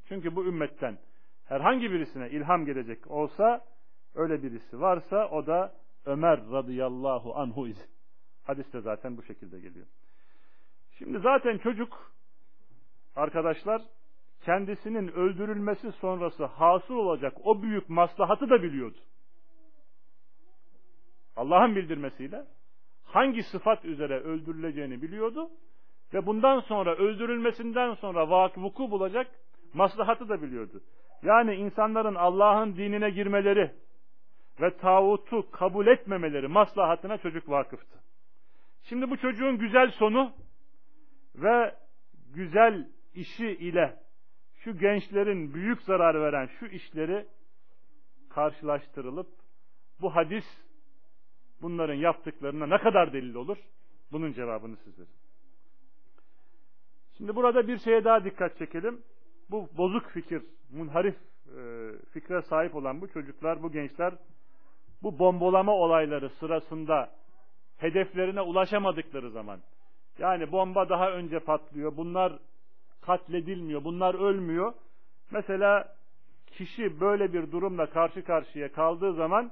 Çünkü bu ümmetten herhangi birisine ilham gelecek olsa öyle birisi varsa o da Ömer radıyallahu anhu idi. Hadiste zaten bu şekilde geliyor. Şimdi zaten çocuk arkadaşlar kendisinin öldürülmesi sonrası hasıl olacak o büyük maslahatı da biliyordu. Allah'ın bildirmesiyle hangi sıfat üzere öldürüleceğini biliyordu ve bundan sonra öldürülmesinden sonra vakı vuku bulacak maslahatı da biliyordu. Yani insanların Allah'ın dinine girmeleri ve tağutu kabul etmemeleri maslahatına çocuk vakıftı. Şimdi bu çocuğun güzel sonu ve güzel işi ile şu gençlerin büyük zarar veren şu işleri karşılaştırılıp bu hadis bunların yaptıklarına ne kadar delil olur? Bunun cevabını siz verin. Şimdi burada bir şeye daha dikkat çekelim. Bu bozuk fikir, munharif e, fikre sahip olan bu çocuklar, bu gençler bu bombalama olayları sırasında hedeflerine ulaşamadıkları zaman yani bomba daha önce patlıyor, bunlar katledilmiyor, bunlar ölmüyor. Mesela kişi böyle bir durumla karşı karşıya kaldığı zaman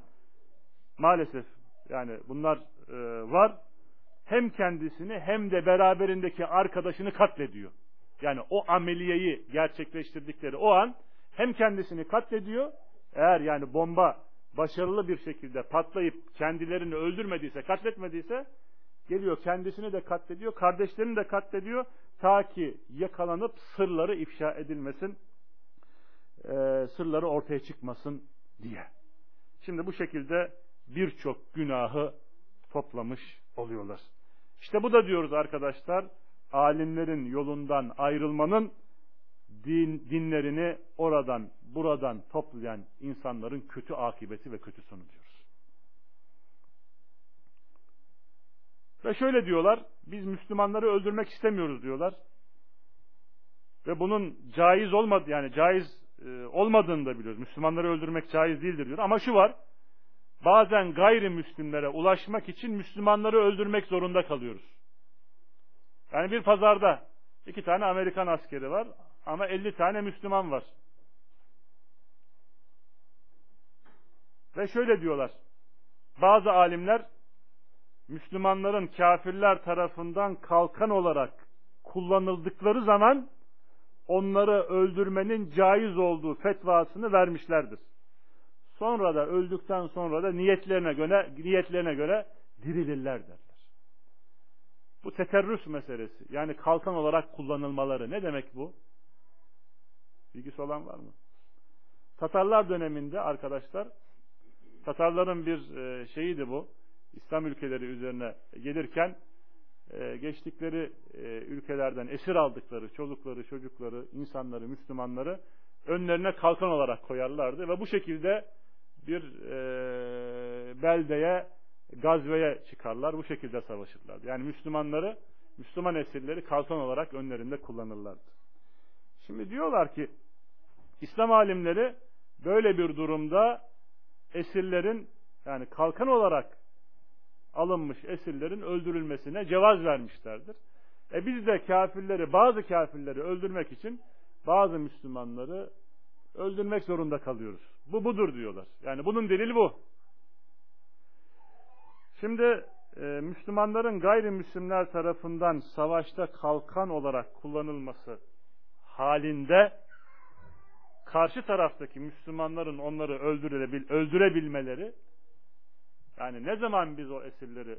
maalesef yani bunlar e, var. Hem kendisini hem de beraberindeki arkadaşını katlediyor. yani o ameliyeyi gerçekleştirdikleri o an hem kendisini katlediyor eğer yani bomba başarılı bir şekilde patlayıp kendilerini öldürmediyse, katletmediyse geliyor kendisini de katlediyor, kardeşlerini de katlediyor ta ki yakalanıp sırları ifşa edilmesin, e, sırları ortaya çıkmasın diye. Şimdi bu şekilde birçok günahı toplamış oluyorlar. İşte bu da diyoruz arkadaşlar, alimlerin yolundan ayrılmanın din, dinlerini oradan buradan toplayan insanların kötü akıbeti ve kötü sonu diyoruz. Ve şöyle diyorlar, biz Müslümanları öldürmek istemiyoruz diyorlar. Ve bunun caiz olmadı yani caiz e, olmadığını da biliyoruz. Müslümanları öldürmek caiz değildir diyor. Ama şu var, bazen gayrimüslimlere ulaşmak için Müslümanları öldürmek zorunda kalıyoruz. Yani bir pazarda iki tane Amerikan askeri var ama 50 tane Müslüman var. Ve şöyle diyorlar. Bazı alimler Müslümanların kafirler tarafından kalkan olarak kullanıldıkları zaman onları öldürmenin caiz olduğu fetvasını vermişlerdir. Sonra da öldükten sonra da niyetlerine göre niyetlerine göre dirilirler derler. Bu teterrüs meselesi. Yani kalkan olarak kullanılmaları. Ne demek bu? Bilgisi olan var mı? Tatarlar döneminde arkadaşlar Tatarların bir e, şeyiydi bu. İslam ülkeleri üzerine gelirken e, geçtikleri e, ülkelerden esir aldıkları çocukları, çocukları, insanları, Müslümanları önlerine kalkan olarak koyarlardı ve bu şekilde bir beldeye, gazveye çıkarlar. Bu şekilde savaşırlardı. Yani Müslümanları, Müslüman esirleri kalkan olarak önlerinde kullanırlardı. Şimdi diyorlar ki İslam alimleri böyle bir durumda esirlerin yani kalkan olarak alınmış esirlerin öldürülmesine cevaz vermişlerdir. E biz de kafirleri, bazı kafirleri öldürmek için bazı Müslümanları öldürmek zorunda kalıyoruz. Bu budur diyorlar. Yani bunun delili bu. Şimdi e, Müslümanların gayrimüslimler tarafından savaşta kalkan olarak kullanılması halinde karşı taraftaki Müslümanların onları öldürebil, öldürebilmeleri yani ne zaman biz o esirleri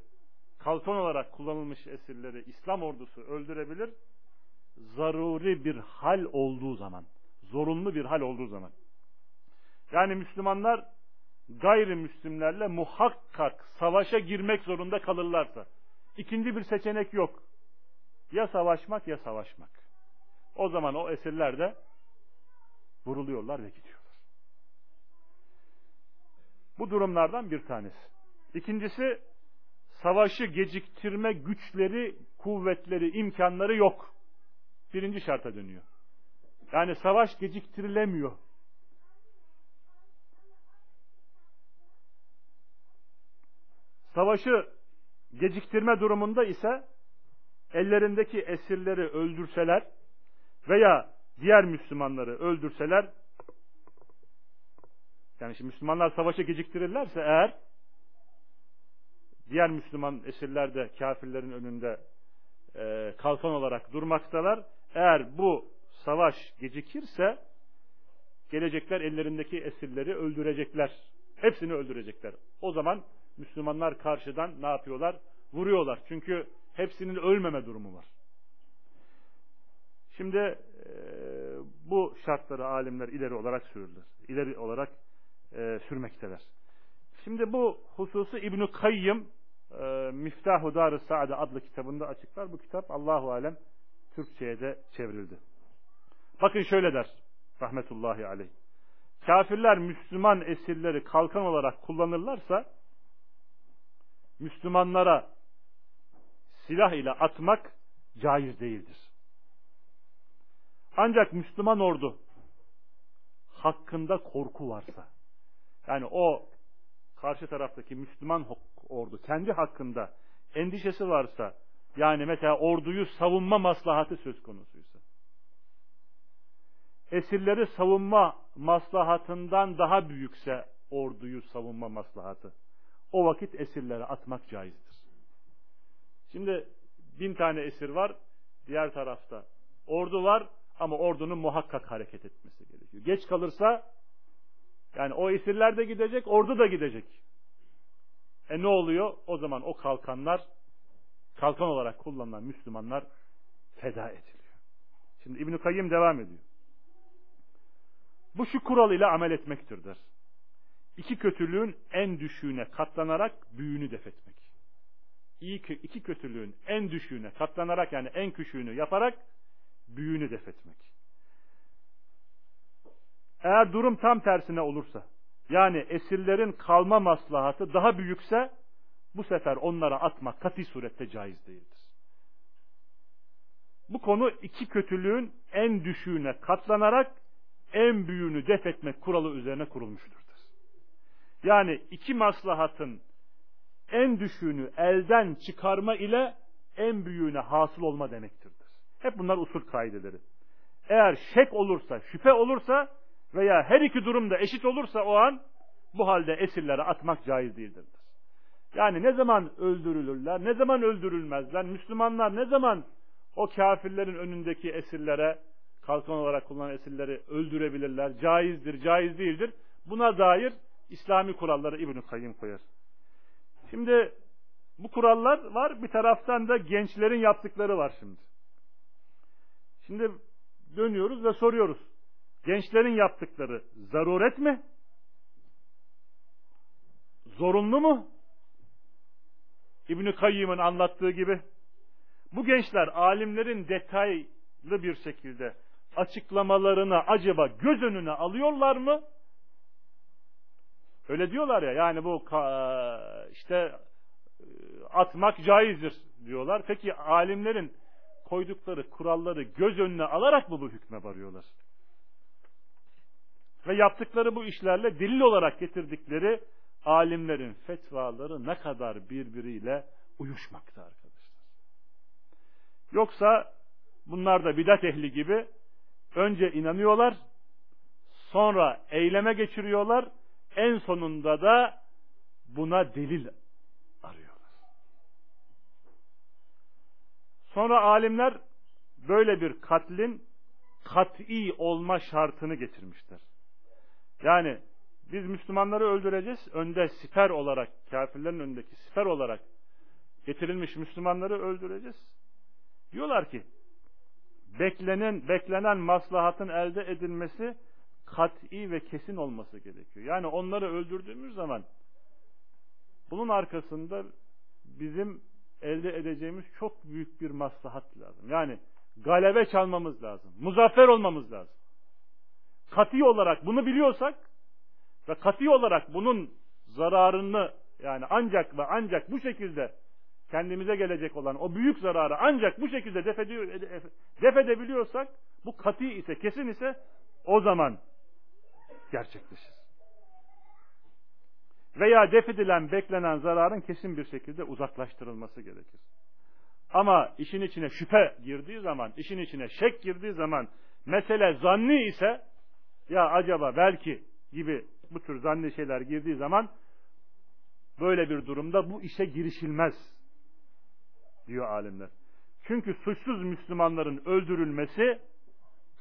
kalkan olarak kullanılmış esirleri İslam ordusu öldürebilir? Zaruri bir hal olduğu zaman, zorunlu bir hal olduğu zaman. Yani Müslümanlar gayrimüslimlerle muhakkak savaşa girmek zorunda kalırlarsa ikinci bir seçenek yok. Ya savaşmak ya savaşmak. O zaman o esirler de vuruluyorlar ve gidiyorlar. Bu durumlardan bir tanesi. İkincisi savaşı geciktirme güçleri, kuvvetleri, imkanları yok. Birinci şarta dönüyor. Yani savaş geciktirilemiyor. Savaşı geciktirme durumunda ise ellerindeki esirleri öldürseler veya diğer Müslümanları öldürseler yani şimdi Müslümanlar savaşa geciktirirlerse eğer diğer Müslüman esirler de kafirlerin önünde e, kalkan olarak durmaktalar. Eğer bu savaş gecikirse gelecekler ellerindeki esirleri öldürecekler. Hepsini öldürecekler. O zaman Müslümanlar karşıdan ne yapıyorlar? Vuruyorlar. Çünkü hepsinin ölmeme durumu var. Şimdi bu şartları alimler ileri olarak sürürler. İleri olarak e, sürmekteler. Şimdi bu hususu İbn-i Kayyım e, Miftahu Dar-ı Saade adlı kitabında açıklar. Bu kitap Allahu Alem Türkçe'ye de çevrildi. Bakın şöyle der rahmetullahi aleyh. Kafirler Müslüman esirleri kalkan olarak kullanırlarsa Müslümanlara silah ile atmak caiz değildir. Ancak Müslüman ordu hakkında korku varsa, yani o karşı taraftaki Müslüman ordu kendi hakkında endişesi varsa, yani mesela orduyu savunma maslahatı söz konusuysa, esirleri savunma maslahatından daha büyükse orduyu savunma maslahatı, o vakit esirleri atmak caizdir. Şimdi bin tane esir var, diğer tarafta Ordu var ama ordunun muhakkak hareket etmesi gerekiyor. Geç kalırsa yani o esirler de gidecek, ordu da gidecek. E ne oluyor? O zaman o kalkanlar kalkan olarak kullanılan Müslümanlar feda ediliyor. Şimdi İbn-i Kayyım devam ediyor. Bu şu kural ile amel etmektir der. İki kötülüğün en düşüğüne katlanarak büyüğünü defetmek. İyi, iki kötülüğün en düşüğüne katlanarak yani en küçüğünü yaparak büyüğünü defetmek. Eğer durum tam tersine olursa, yani esirlerin kalma maslahatı daha büyükse, bu sefer onlara atmak kati surette caiz değildir. Bu konu iki kötülüğün en düşüğüne katlanarak en büyüğünü def etmek kuralı üzerine kurulmuştur. Yani iki maslahatın en düşüğünü elden çıkarma ile en büyüğüne hasıl olma demektir. Hep bunlar usul kaideleri. Eğer şek olursa, şüphe olursa veya her iki durumda eşit olursa o an bu halde esirlere atmak caiz değildir. Yani ne zaman öldürülürler, ne zaman öldürülmezler, Müslümanlar ne zaman o kafirlerin önündeki esirlere, kalkan olarak kullanılan esirleri öldürebilirler, caizdir, caiz değildir. Buna dair İslami kuralları İbn-i Kayyım koyar. Şimdi bu kurallar var, bir taraftan da gençlerin yaptıkları var şimdi. Şimdi dönüyoruz ve soruyoruz. Gençlerin yaptıkları zaruret mi? Zorunlu mu? İbn-i Kayyım'ın anlattığı gibi. Bu gençler alimlerin detaylı bir şekilde açıklamalarını acaba göz önüne alıyorlar mı? Öyle diyorlar ya yani bu işte atmak caizdir diyorlar. Peki alimlerin koydukları kuralları göz önüne alarak mı bu hükme varıyorlar? Ve yaptıkları bu işlerle delil olarak getirdikleri alimlerin fetvaları ne kadar birbiriyle uyuşmakta arkadaşlar. Yoksa bunlar da bidat ehli gibi önce inanıyorlar, sonra eyleme geçiriyorlar, en sonunda da buna delil Sonra alimler böyle bir katlin kat'i olma şartını getirmişler. Yani biz Müslümanları öldüreceğiz. Önde siper olarak, kafirlerin önündeki siper olarak getirilmiş Müslümanları öldüreceğiz. Diyorlar ki beklenen beklenen maslahatın elde edilmesi kat'i ve kesin olması gerekiyor. Yani onları öldürdüğümüz zaman bunun arkasında bizim elde edeceğimiz çok büyük bir maslahat lazım. Yani galebe çalmamız lazım. Muzaffer olmamız lazım. Kati olarak bunu biliyorsak ve kati olarak bunun zararını yani ancak ve ancak bu şekilde kendimize gelecek olan o büyük zararı ancak bu şekilde def, ediyor, def edebiliyorsak bu kati ise kesin ise o zaman gerçekleşir veya def beklenen zararın kesin bir şekilde uzaklaştırılması gerekir. Ama işin içine şüphe girdiği zaman, işin içine şek girdiği zaman, mesele zanni ise, ya acaba belki gibi bu tür zanni şeyler girdiği zaman, böyle bir durumda bu işe girişilmez, diyor alimler. Çünkü suçsuz Müslümanların öldürülmesi,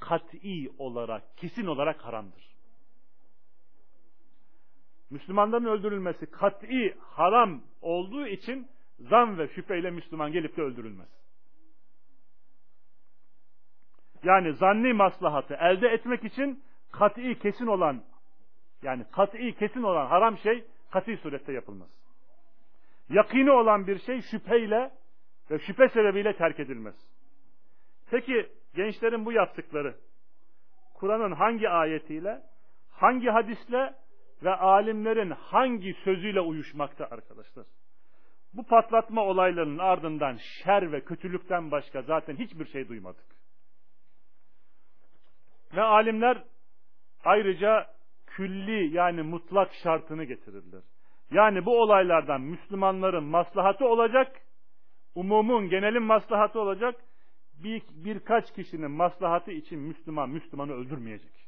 kat'i olarak, kesin olarak haramdır. Müslümanların öldürülmesi kat'i haram olduğu için zan ve şüpheyle Müslüman gelip de öldürülmez. Yani zanni maslahatı elde etmek için kat'i kesin olan yani kat'i kesin olan haram şey kat'i surette yapılmaz. Yakini olan bir şey şüpheyle ve şüphe sebebiyle terk edilmez. Peki gençlerin bu yaptıkları Kur'an'ın hangi ayetiyle, hangi hadisle ve alimlerin hangi sözüyle uyuşmakta arkadaşlar? Bu patlatma olaylarının ardından şer ve kötülükten başka zaten hiçbir şey duymadık. Ve alimler ayrıca külli yani mutlak şartını getirirler. Yani bu olaylardan Müslümanların maslahatı olacak, umumun genelin maslahatı olacak, bir, birkaç kişinin maslahatı için Müslüman Müslümanı öldürmeyecek.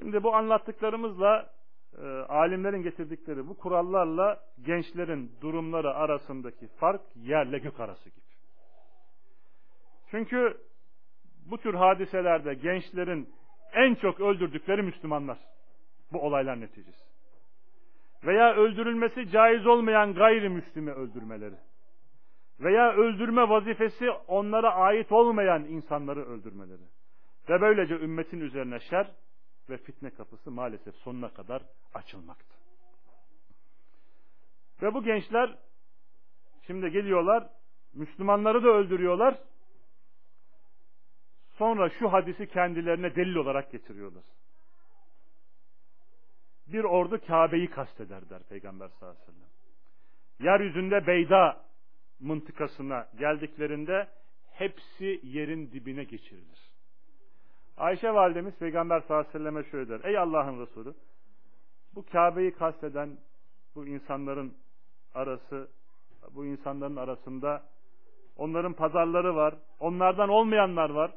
Şimdi bu anlattıklarımızla e, alimlerin getirdikleri bu kurallarla gençlerin durumları arasındaki fark yerle gök arası gibi. Çünkü bu tür hadiselerde gençlerin en çok öldürdükleri Müslümanlar. Bu olaylar neticesi. Veya öldürülmesi caiz olmayan gayrimüslimi öldürmeleri. Veya öldürme vazifesi onlara ait olmayan insanları öldürmeleri. Ve böylece ümmetin üzerine şer ve fitne kapısı maalesef sonuna kadar açılmakta. Ve bu gençler şimdi geliyorlar, Müslümanları da öldürüyorlar. Sonra şu hadisi kendilerine delil olarak getiriyorlar. Bir ordu Kabe'yi kasteder der Peygamber sallallahu aleyhi ve sellem. Yeryüzünde Beyda mıntıkasına geldiklerinde hepsi yerin dibine geçirilir. Ayşe validemiz Peygamber sallallahu aleyhi ve selleme şöyle der. Ey Allah'ın Resulü bu Kabe'yi kasteden bu insanların arası bu insanların arasında onların pazarları var. Onlardan olmayanlar var.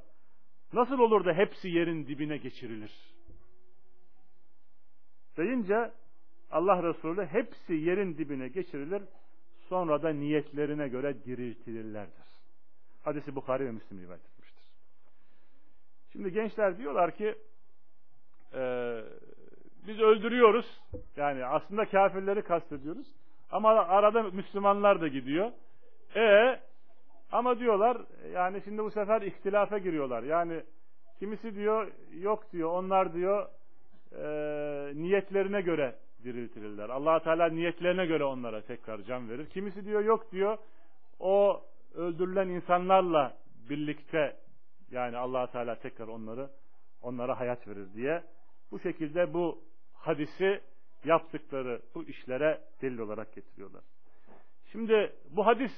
Nasıl olur da hepsi yerin dibine geçirilir? Deyince Allah Resulü hepsi yerin dibine geçirilir. Sonra da niyetlerine göre diriltilirlerdir. Hadisi Bukhari ve Müslim rivayet. Şimdi gençler diyorlar ki e, biz öldürüyoruz. Yani aslında kafirleri kastediyoruz. Ama arada Müslümanlar da gidiyor. E ama diyorlar yani şimdi bu sefer ihtilafa giriyorlar. Yani kimisi diyor yok diyor onlar diyor e, niyetlerine göre diriltilirler. allah Teala niyetlerine göre onlara tekrar can verir. Kimisi diyor yok diyor o öldürülen insanlarla birlikte yani allah Teala tekrar onları onlara hayat verir diye bu şekilde bu hadisi yaptıkları bu işlere delil olarak getiriyorlar. Şimdi bu hadis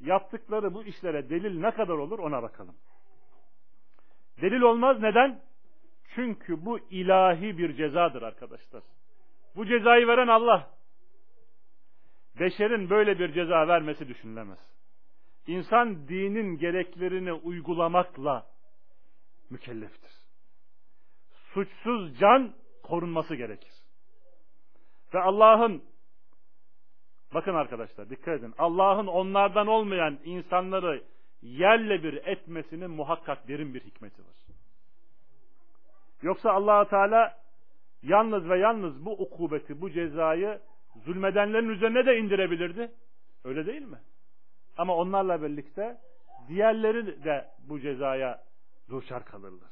yaptıkları bu işlere delil ne kadar olur ona bakalım. Delil olmaz neden? Çünkü bu ilahi bir cezadır arkadaşlar. Bu cezayı veren Allah. Beşerin böyle bir ceza vermesi düşünülemez. İnsan dinin gereklerini uygulamakla mükelleftir. Suçsuz can korunması gerekir. Ve Allah'ın bakın arkadaşlar dikkat edin. Allah'ın onlardan olmayan insanları yerle bir etmesinin muhakkak derin bir hikmeti var. Yoksa allah Teala yalnız ve yalnız bu ukubeti, bu cezayı zulmedenlerin üzerine de indirebilirdi. Öyle değil mi? Ama onlarla birlikte diğerleri de bu cezaya duçar kalırlar.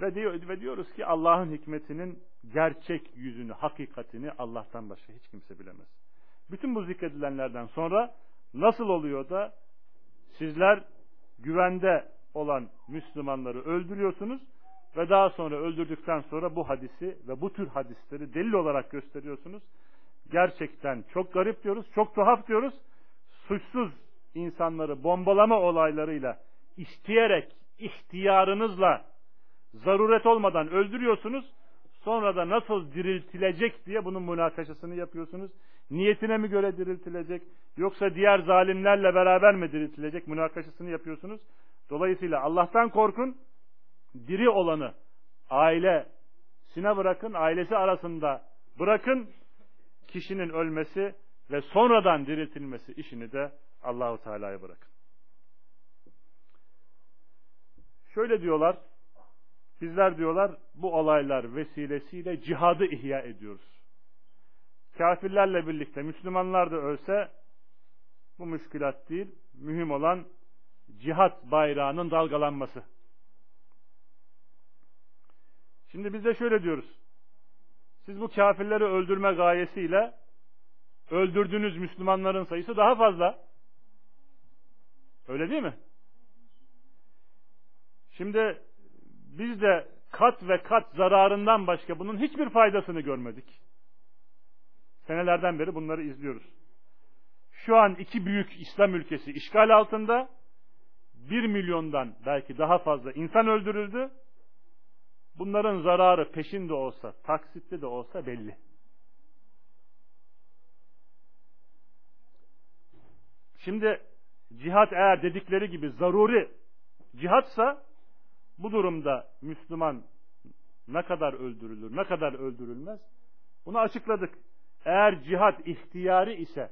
Ve, diyor, ve diyoruz ki Allah'ın hikmetinin gerçek yüzünü, hakikatini Allah'tan başka hiç kimse bilemez. Bütün bu zikredilenlerden sonra nasıl oluyor da sizler güvende olan Müslümanları öldürüyorsunuz ve daha sonra öldürdükten sonra bu hadisi ve bu tür hadisleri delil olarak gösteriyorsunuz. Gerçekten çok garip diyoruz, çok tuhaf diyoruz. Suçsuz insanları bombalama olaylarıyla isteyerek, ihtiyarınızla zaruret olmadan öldürüyorsunuz. Sonra da nasıl diriltilecek diye bunun münakaşasını yapıyorsunuz. Niyetine mi göre diriltilecek yoksa diğer zalimlerle beraber mi diriltilecek münakaşasını yapıyorsunuz. Dolayısıyla Allah'tan korkun. Diri olanı ailesine bırakın, ailesi arasında bırakın. Kişinin ölmesi ve sonradan diriltilmesi işini de Allahu Teala'ya bırakın. Şöyle diyorlar. Bizler diyorlar bu olaylar vesilesiyle cihadı ihya ediyoruz. Kafirlerle birlikte Müslümanlar da ölse bu müşkilat değil. Mühim olan cihat bayrağının dalgalanması. Şimdi biz de şöyle diyoruz. Siz bu kafirleri öldürme gayesiyle öldürdüğünüz Müslümanların sayısı daha fazla. Öyle değil mi? Şimdi biz de kat ve kat zararından başka bunun hiçbir faydasını görmedik. Senelerden beri bunları izliyoruz. Şu an iki büyük İslam ülkesi işgal altında. Bir milyondan belki daha fazla insan öldürüldü. Bunların zararı peşinde olsa, taksitli de olsa belli. Şimdi cihat eğer dedikleri gibi zaruri cihatsa bu durumda Müslüman ne kadar öldürülür, ne kadar öldürülmez? Bunu açıkladık. Eğer cihat ihtiyari ise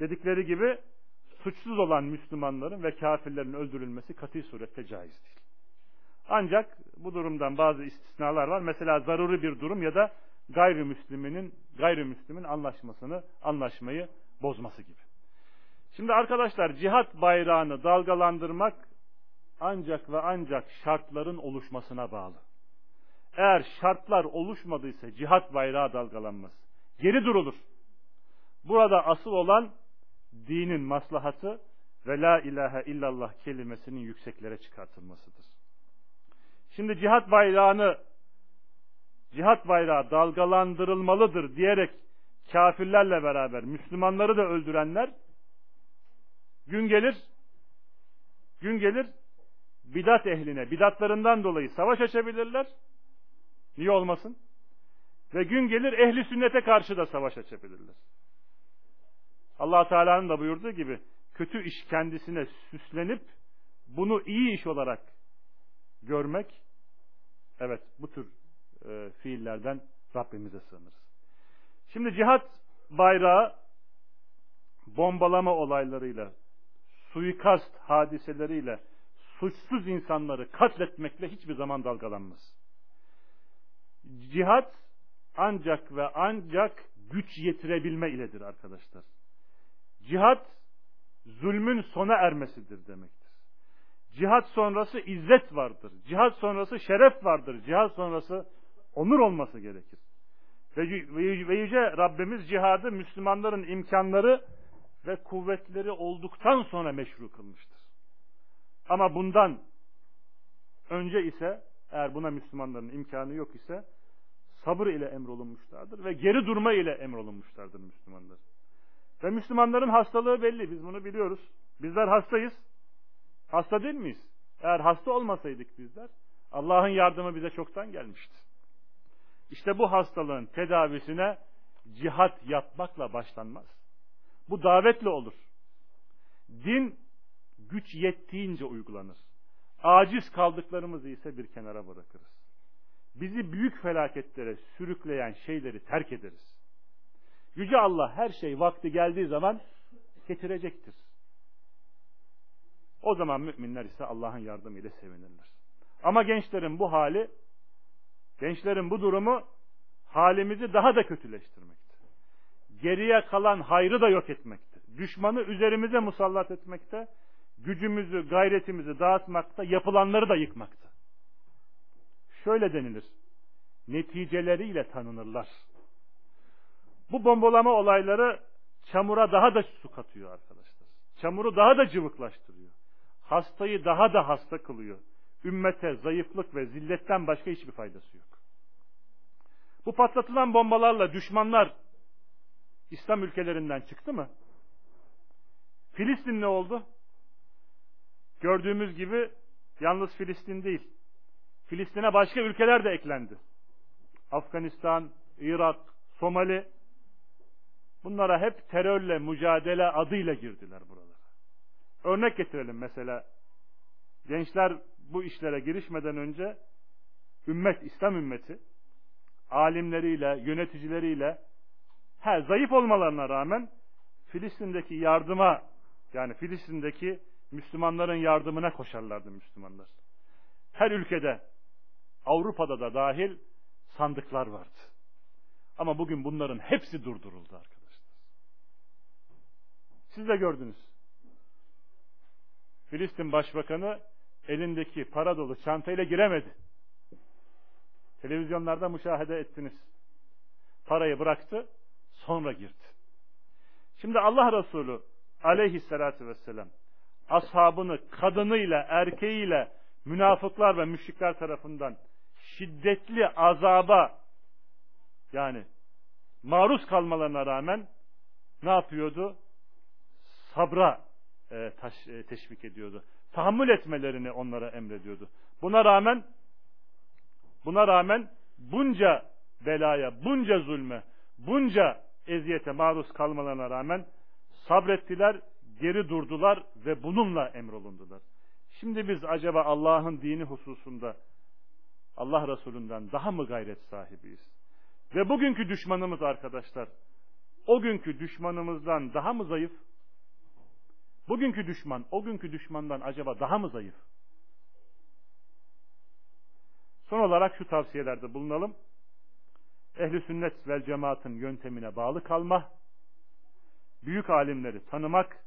dedikleri gibi suçsuz olan Müslümanların ve kafirlerin öldürülmesi kat'i surette caiz değil. Ancak bu durumdan bazı istisnalar var. Mesela zaruri bir durum ya da gayrimüsliminin gayrimüslimin anlaşmasını, anlaşmayı bozması gibi. Şimdi arkadaşlar cihat bayrağını dalgalandırmak ancak ve ancak şartların oluşmasına bağlı. Eğer şartlar oluşmadıysa cihat bayrağı dalgalanmaz. Geri durulur. Burada asıl olan dinin maslahatı ve la ilahe illallah kelimesinin yükseklere çıkartılmasıdır. Şimdi cihat bayrağını cihat bayrağı dalgalandırılmalıdır diyerek kafirlerle beraber Müslümanları da öldürenler gün gelir gün gelir bidat ehline bidatlarından dolayı savaş açabilirler. Niye olmasın? Ve gün gelir ehli sünnete karşı da savaş açabilirler. allah Teala'nın da buyurduğu gibi kötü iş kendisine süslenip bunu iyi iş olarak görmek evet bu tür e, fiillerden Rabbimize sığınırız. Şimdi cihat bayrağı bombalama olaylarıyla, suikast hadiseleriyle, suçsuz insanları katletmekle hiçbir zaman dalgalanmaz. Cihat ancak ve ancak güç yetirebilme iledir arkadaşlar. Cihat zulmün sona ermesidir demektir. Cihat sonrası izzet vardır. Cihat sonrası şeref vardır. Cihat sonrası onur olması gerekir. Ve yüce Rabbimiz cihadı Müslümanların imkanları ve kuvvetleri olduktan sonra meşru kılmıştır. Ama bundan önce ise eğer buna Müslümanların imkanı yok ise sabır ile emrolunmuşlardır ve geri durma ile emrolunmuşlardır Müslümanlar. Ve Müslümanların hastalığı belli. Biz bunu biliyoruz. Bizler hastayız. Hasta değil miyiz? Eğer hasta olmasaydık bizler Allah'ın yardımı bize çoktan gelmişti. İşte bu hastalığın tedavisine cihat yapmakla başlanmaz. Bu davetle olur. Din güç yettiğince uygulanır. Aciz kaldıklarımızı ise bir kenara bırakırız. Bizi büyük felaketlere sürükleyen şeyleri terk ederiz. Yüce Allah her şey vakti geldiği zaman getirecektir. O zaman müminler ise Allah'ın yardımıyla sevinirler. Ama gençlerin bu hali, gençlerin bu durumu halimizi daha da kötüleştirmekte. Geriye kalan hayrı da yok etmekte. Düşmanı üzerimize musallat etmekte. Gücümüzü, gayretimizi dağıtmakta, yapılanları da yıkmakta. Şöyle denilir. Neticeleriyle tanınırlar. Bu bombalama olayları çamura daha da su katıyor arkadaşlar. Çamuru daha da cıvıklaştırıyor. Hastayı daha da hasta kılıyor. Ümmete zayıflık ve zilletten başka hiçbir faydası yok. Bu patlatılan bombalarla düşmanlar İslam ülkelerinden çıktı mı? Filistin ne oldu? Gördüğümüz gibi yalnız Filistin değil. Filistin'e başka ülkeler de eklendi. Afganistan, Irak, Somali bunlara hep terörle mücadele adıyla girdiler buralara. Örnek getirelim mesela. Gençler bu işlere girişmeden önce ümmet, İslam ümmeti alimleriyle, yöneticileriyle her zayıf olmalarına rağmen Filistin'deki yardıma yani Filistin'deki Müslümanların yardımına koşarlardı Müslümanlar. Her ülkede Avrupa'da da dahil sandıklar vardı. Ama bugün bunların hepsi durduruldu arkadaşlar. Siz de gördünüz. Filistin Başbakanı elindeki para dolu çantayla giremedi. Televizyonlarda müşahede ettiniz. Parayı bıraktı, sonra girdi. Şimdi Allah Resulü aleyhissalatü vesselam ashabını kadınıyla, erkeğiyle münafıklar ve müşrikler tarafından şiddetli azaba yani maruz kalmalarına rağmen ne yapıyordu? Sabra e, taş, e, teşvik ediyordu. Tahammül etmelerini onlara emrediyordu. Buna rağmen buna rağmen bunca belaya, bunca zulme, bunca eziyete maruz kalmalarına rağmen sabrettiler, geri durdular ve bununla emrolundular. Şimdi biz acaba Allah'ın dini hususunda Allah Resulü'nden daha mı gayret sahibiyiz? Ve bugünkü düşmanımız arkadaşlar, o günkü düşmanımızdan daha mı zayıf? Bugünkü düşman, o günkü düşmandan acaba daha mı zayıf? Son olarak şu tavsiyelerde bulunalım. Ehli sünnet vel cemaatın yöntemine bağlı kalma, büyük alimleri tanımak,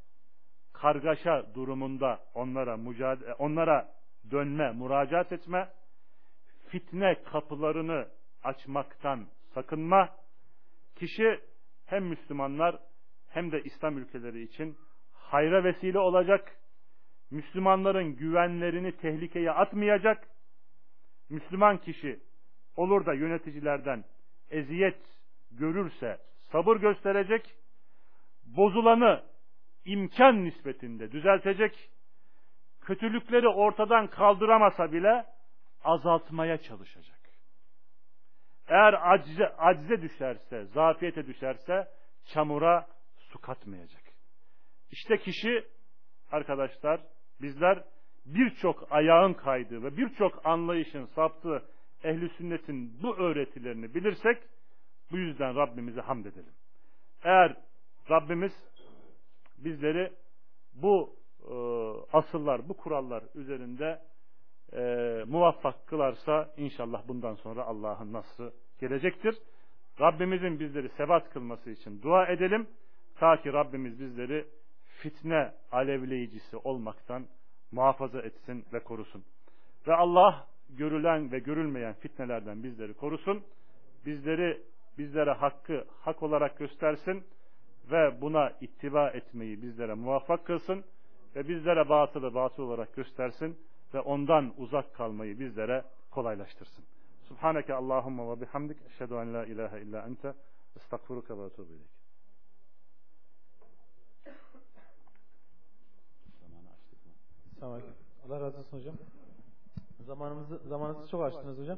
kargaşa durumunda onlara mücadele, onlara dönme, müracaat etme, fitne kapılarını açmaktan sakınma, kişi hem Müslümanlar hem de İslam ülkeleri için hayra vesile olacak, Müslümanların güvenlerini tehlikeye atmayacak, Müslüman kişi olur da yöneticilerden eziyet görürse sabır gösterecek, bozulanı imkan nispetinde düzeltecek, kötülükleri ortadan kaldıramasa bile azaltmaya çalışacak. Eğer acize, acize düşerse, zafiyete düşerse çamura su katmayacak. İşte kişi arkadaşlar bizler birçok ayağın kaydığı ve birçok anlayışın saptığı ehli sünnetin bu öğretilerini bilirsek bu yüzden Rabbimize hamd edelim. Eğer Rabbimiz bizleri bu e, asıllar, bu kurallar üzerinde e, muvaffak kılarsa inşallah bundan sonra Allah'ın nasrı gelecektir. Rabbimizin bizleri sebat kılması için dua edelim. Ta ki Rabbimiz bizleri fitne alevleyicisi olmaktan muhafaza etsin ve korusun. Ve Allah görülen ve görülmeyen fitnelerden bizleri korusun. Bizleri bizlere hakkı hak olarak göstersin ve buna ittiba etmeyi bizlere muvaffak kılsın ve bizlere batılı batıl olarak göstersin ve ondan uzak kalmayı bizlere kolaylaştırsın. Subhaneke Allahumma ve bihamdik eşhedü en la ilahe illa ente estağfuruka ve etûbü ileyk. Selamünaleyküm. Allah razı olsun hocam. Zamanımızı zamanınızı çok açtınız hocam.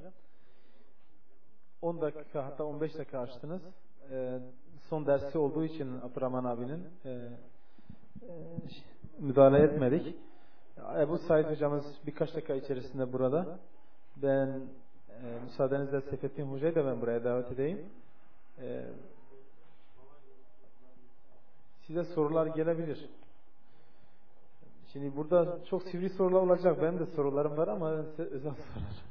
10 dakika hatta 15 dakika açtınız. Ee, son dersi olduğu için Abdurrahman abinin e, e, müdahale etmedik. Ebu Said hocamız birkaç dakika içerisinde burada. Ben e, müsaadenizle Seyfettin Hoca'yı da ben buraya davet edeyim. E, size sorular gelebilir. Şimdi burada çok sivri sorular olacak. Ben de sorularım var ama özel sorularım.